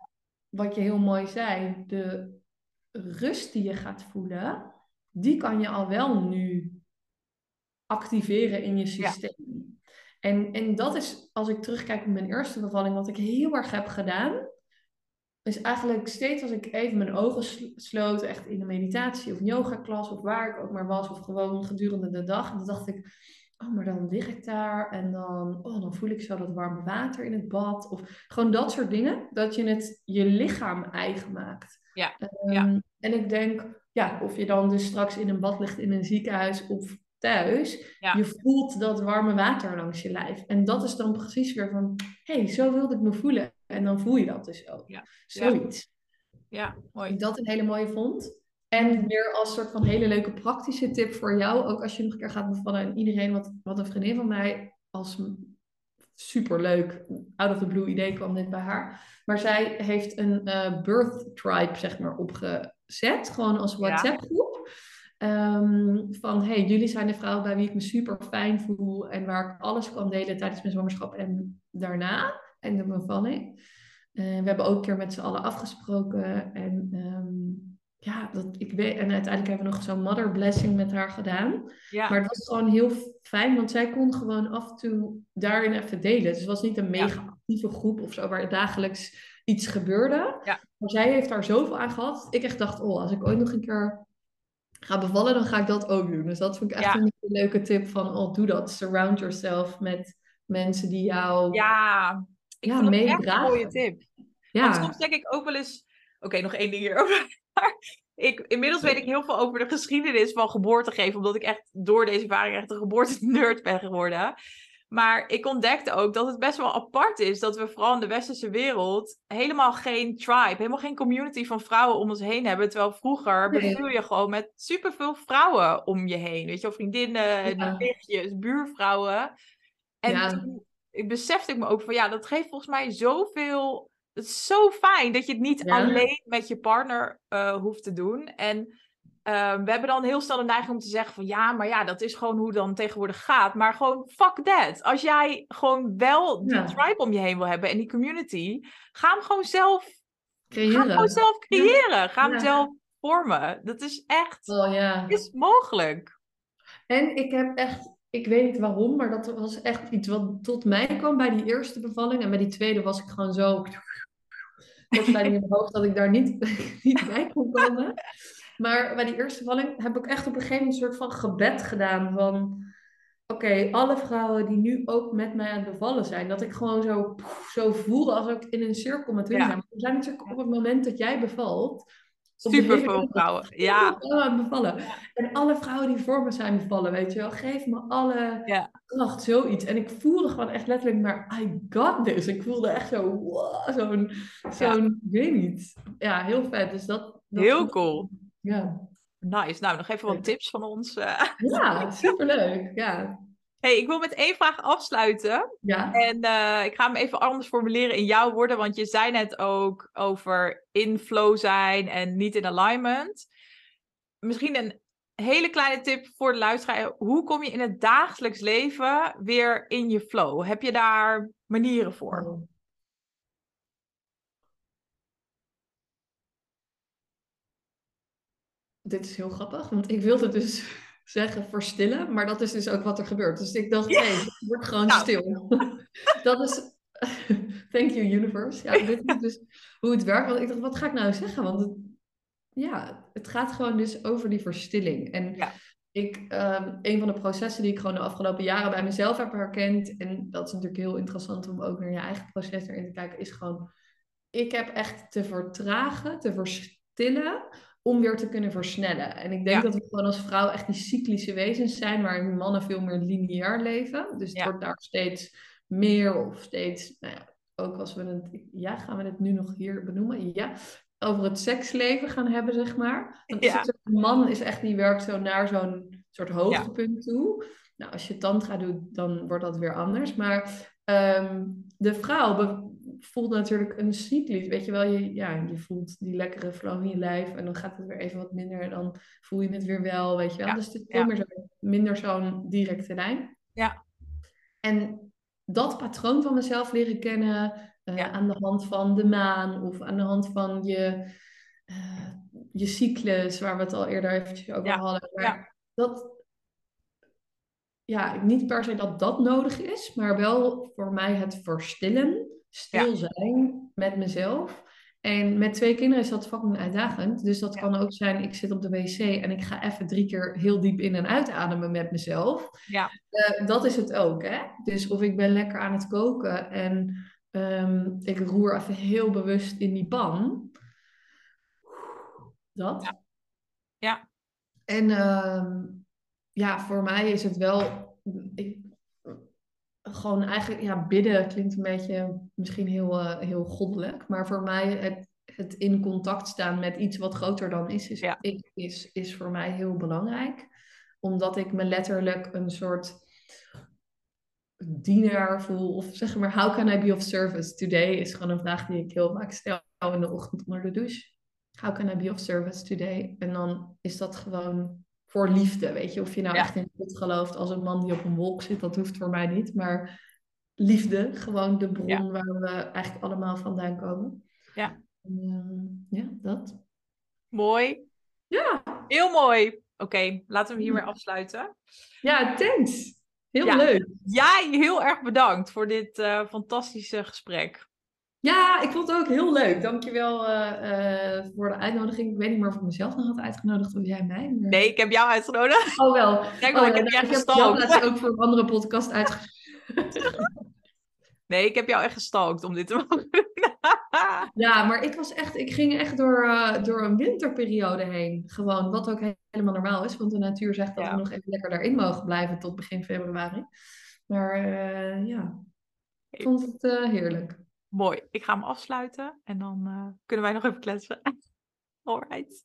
S1: wat je heel mooi zei, de rust die je gaat voelen, die kan je al wel nu activeren in je systeem. En, en dat is, als ik terugkijk op mijn eerste bevalling, wat ik heel erg heb gedaan, is eigenlijk steeds als ik even mijn ogen sl- sloot, echt in een meditatie of een yoga-klas of waar ik ook maar was, of gewoon gedurende de dag, dan dacht ik, oh, maar dan lig ik daar en dan, oh, dan voel ik zo dat warme water in het bad, of gewoon dat soort dingen, dat je het je lichaam eigen maakt.
S2: Ja,
S1: Ehm,
S2: ja.
S1: En ik denk, ja, of je dan dus straks in een bad ligt in een ziekenhuis of thuis,
S2: Ja.
S1: je voelt dat warme water langs je lijf. En dat is dan precies weer van, hé, hey, zo wilde ik me voelen. En dan voel je dat dus ook.
S2: Ja.
S1: Zoiets.
S2: Ja, mooi.
S1: Ik dat een hele mooie vond. En weer als soort van hele leuke praktische tip voor jou, ook als je nog een keer gaat bevallen en iedereen, wat, wat een vriendin van mij als superleuk, out of the blue idee kwam dit bij haar. Maar zij heeft een eh, birth tribe, zeg maar, opgezet, gewoon als WhatsApp groep. Ehm, van, hey, jullie zijn de vrouwen bij wie ik me super fijn voel en waar ik alles kan delen tijdens mijn zwangerschap en daarna, en de bevalling. Eh, we hebben ook een keer met z'n allen afgesproken. En ehm, ja, dat, ik weet, en uiteindelijk hebben we nog zo'n mother blessing met haar gedaan.
S2: Ja,
S1: Maar het was gewoon heel fijn, want zij kon gewoon af en toe daarin even delen. Dus het was niet een mega actieve groep of zo, waar dagelijks iets gebeurde.
S2: Ja.
S1: Maar zij heeft daar zoveel aan gehad. dat Ik echt dacht, oh, als ik ooit nog een keer ga bevallen, dan ga ik dat ook doen. Dus dat vond ik echt
S2: Ja.
S1: een hele leuke tip van, oh, doe dat. Surround yourself met mensen die jou...
S2: ja, Ik
S1: Ja,
S2: dat echt een mooie tip.
S1: Ja,
S2: Want soms denk ik ook wel eens... Oké, nog één ding hierover. ik, inmiddels weet ik heel veel over de geschiedenis van geboorte geven. Omdat ik echt door deze ervaring echt een geboorte-nerd ben geworden. Maar ik ontdekte ook dat het best wel apart is dat we vooral in de westerse wereld helemaal geen tribe, helemaal geen community van vrouwen om ons heen hebben. Terwijl vroeger
S1: Nee.
S2: beviel je gewoon met superveel vrouwen om je heen. Weet je vriendinnen,
S1: Ja.
S2: nichtjes, buurvrouwen. En
S1: Ja.
S2: toen ik besefte ik me ook van ja, dat geeft volgens mij zoveel. Het is zo fijn dat je het niet
S1: Ja.
S2: alleen met je partner eh, hoeft te doen. En eh, we hebben dan heel snel de neiging om te zeggen van ja, maar ja, dat is gewoon hoe het dan tegenwoordig gaat. Maar gewoon fuck that. Als jij gewoon wel die
S1: Ja.
S2: tribe om je heen wil hebben en die community, ga hem gewoon zelf, ga hem
S1: creëren.
S2: gewoon zelf creëren. Ga hem
S1: Ja.
S2: zelf vormen. Dat is echt,
S1: Oh
S2: is mogelijk.
S1: En ik heb echt, ik weet niet waarom, maar dat was echt iets wat tot mij kwam bij die eerste bevalling. En bij die tweede was ik gewoon zo kortsluiting in mijn hoofd dat ik daar niet, niet bij kon komen. Maar bij die eerste bevalling heb ik echt op een gegeven moment een soort van gebed gedaan van... Oké, alle vrouwen die nu ook met mij aan het bevallen zijn, dat ik gewoon zo, zo voelde alsof ik in een cirkel met hun
S2: Ja.
S1: zijn. We zijn natuurlijk op het moment dat jij bevalt,
S2: Super veel vrouwen. Ja,
S1: vrouwen bevallen. En alle vrouwen die voor me zijn bevallen, weet je wel, geef me alle
S2: Ja.
S1: kracht, zoiets. En ik voelde gewoon echt letterlijk maar, I got this. Ik voelde echt zo, wow, zo'n, zo'n, ik weet niet. Ja, heel vet. Dus dat, dat
S2: heel cool.
S1: Ja.
S2: Nice. Nou, nog even wat tips van ons. eh.
S1: ja, superleuk. Ja.
S2: Hey, ik wil met één vraag afsluiten.
S1: Ja.
S2: En eh, ik ga hem even anders formuleren in jouw woorden, want je zei net ook over in flow zijn en niet in alignment. Misschien een hele kleine tip voor de luisteraar. Hoe kom je in het dagelijks leven weer in je flow? Heb je daar manieren voor?
S1: Dit is heel grappig, want ik wilde dus zeggen verstillen, maar dat is dus ook wat er gebeurt. Dus ik dacht,
S2: Ja.
S1: nee, het wordt gewoon
S2: Nou.
S1: stil. dat is, thank you universe. Ja, dit is dus hoe het werkt. Want ik dacht, wat ga ik nou zeggen? Want het, ja, het gaat gewoon dus over die verstilling. En
S2: Ja.
S1: ik, ehm, een van de processen die ik gewoon de afgelopen jaren bij mezelf heb herkend, en dat is natuurlijk heel interessant om ook naar je eigen proces erin te kijken, is gewoon, ik heb echt te vertragen, te verstillen, om weer te kunnen versnellen. En ik denk
S2: Ja.
S1: dat we gewoon als vrouw echt die cyclische wezens zijn, waarin mannen veel meer lineair leven. Dus het
S2: Ja.
S1: wordt daar steeds meer of steeds, nou ja, ook als we het, ja, gaan we het nu nog hier benoemen? Ja, over het seksleven gaan hebben, zeg maar. Is
S2: Ja.
S1: een man is echt, die werkt zo naar zo'n soort hoogtepunt toe. Nou, als je tantra doet, dan wordt dat weer anders. Maar ehm, de vrouw voelt natuurlijk een cyclus. Weet je wel, je, ja, je voelt die lekkere flow in je lijf. En dan gaat het weer even wat minder. En dan voel je het weer wel, weet je wel.
S2: Ja,
S1: Dus het is
S2: ja.
S1: zo, minder zo'n directe lijn.
S2: Ja.
S1: En dat patroon van mezelf leren kennen eh,
S2: Ja.
S1: aan de hand van de maan of aan de hand van je, eh, je cyclus, waar we het al eerder eventjes over hadden. Maar
S2: ja.
S1: dat, ja, niet per se dat dat nodig is, maar wel voor mij het verstillen, stil zijn met mezelf. En met twee kinderen is dat fucking uitdagend. Dus dat
S2: Ja.
S1: kan ook zijn, ik zit op de wc en ik ga even drie keer heel diep in- en uitademen met mezelf.
S2: Ja.
S1: Eh, dat is het ook, hè? Dus of ik ben lekker aan het koken en ehm, ik roer even heel bewust in die pan. Dat.
S2: Ja. Ja.
S1: En ehm, ja, voor mij is het wel. Ik, gewoon eigenlijk, ja, bidden klinkt een beetje misschien heel, eh, heel goddelijk. Maar voor mij het, het in contact staan met iets wat groter dan is, is,
S2: Ja.
S1: is, is voor mij heel belangrijk. Omdat ik me letterlijk een soort dienaar voel. Of zeg maar, how can I be of service today? Is gewoon een vraag die ik heel vaak stel in de ochtend onder de douche. How can I be of service today? En dan is dat gewoon voor liefde, weet je. Of je nou
S2: Ja.
S1: echt in God gelooft als een man die op een wolk zit, dat hoeft voor mij niet. Maar liefde, gewoon de bron
S2: Ja.
S1: waar we eigenlijk allemaal vandaan komen.
S2: Ja.
S1: En, ja, dat.
S2: Mooi.
S1: Ja.
S2: Heel mooi. Oké, laten we hem hiermee afsluiten.
S1: Ja, thanks. Heel
S2: Ja.
S1: leuk.
S2: Jij heel erg bedankt voor dit eh, fantastische gesprek.
S1: Ja, ik vond het ook heel leuk. Dankjewel eh eh voor de uitnodiging. Ik weet niet meer of ik mezelf nog had uitgenodigd of jij mij. maar-
S2: Nee, ik heb jou uitgenodigd.
S1: Oh wel.
S2: Kijk
S1: Oh,
S2: wel, ik heb
S1: nou, ik heb
S2: gestalkt.
S1: jou laatst ook voor een andere podcast uitgenodigd.
S2: Nee, ik heb jou echt gestalkt om dit te mogen doen.
S1: Ja, maar ik was echt, ik ging echt door, eh, door een winterperiode heen. Gewoon, wat ook helemaal normaal is, want de natuur zegt dat
S2: Ja.
S1: we nog even lekker daarin mogen blijven tot begin februari. Maar ja, ik vond het heerlijk.
S2: Mooi. Ik ga hem afsluiten en dan eh, kunnen wij nog even kletsen. Alright.